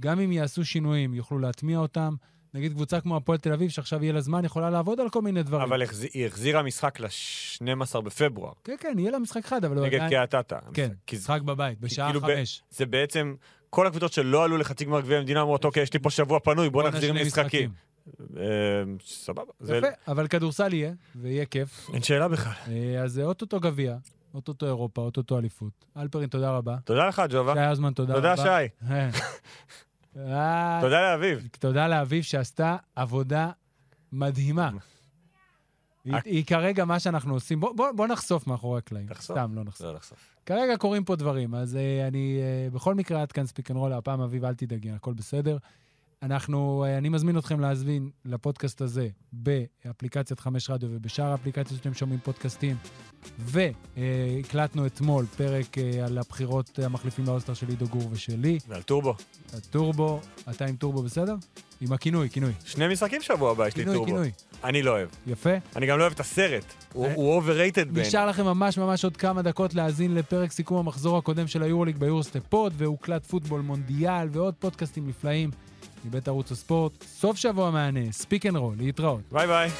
גם אם יעשו שינויים, יוכלו להטמיע אותם. נגיד קבוצה כמו הפועל תל אביב, שעכשיו יהיה לה זמן, יכולה לעבוד על כל מיני דברים. אבל החז- היא החזירה משחק ל-12 בפברואר, כן, כן, יהיה לה משחק אחד, אבל הוא נגד עדיין... קריית אתא. כן, כי משחק בבית, בשעה כאילו ב- חמש. זה בעצם, כל הקבוצות שלא עלו לחצי גמר גביע המדינה אומרות, אוקיי, יש לי פה שבוע פנוי, בוא בוא נחזיר משחקים. אה, סבבה. יפה, אבל כדורסל יהיה, ויהיה כיף. אין שאלה בכלל. אה, אז זה אוטוטו גביע, אוטוטו אירופה, אוטוטו אליפות. אלפרין, תודה רבה. תודה לך, ג'ובה. שי הזמן, תודה רבה. תודה, שי. אה. [LAUGHS] אה, תודה לאביב. תודה לאביב שעשתה עבודה מדהימה. היא, היא כרגע מה שאנחנו עושים. בוא, בוא, בוא נחשוף מאחורי הקלעים. תחשוף. סתם, לא נחשוף. לא לחשוף. כרגע קורים פה דברים, אז uh, אני uh, בכל מקרה עד כאן Speak and Roll, הפעם אביב, אל תדאגי, הכל בסדר. אנחנו, uh, אני מזמין אתכם להזמין לפודקאסט הזה באפליקציית חמש רדיו ובשאר האפליקציות שאתם שומעים פודקאסטים. והקלטנו אתמול פרק uh, על הבחירות המחליפים ל All-Star של עידו גור ושלי. ועל טורבו. הטורבו, אתה עם טורבו בסדר? עם הכינוי, כינוי. שני משחקים שבוע הבא יש לי כינוי, טורבו. כינוי. אני לא אוהב. יפה. אני גם לא אוהב את הסרט. הוא אה, הוא overrated בעיניי. נשאר לכם ממש ממש עוד כמה דקות להאזין לפרק סיכום המחזור הקודם של היורוליג ב Eurostep Pod, והוקלט פוטבול מונדיאל ועוד פודקאסטים נפלאים מבית ערוץ הספורט. סוף שבוע מהנה, Speak and Roll, להתראות. ביי ביי.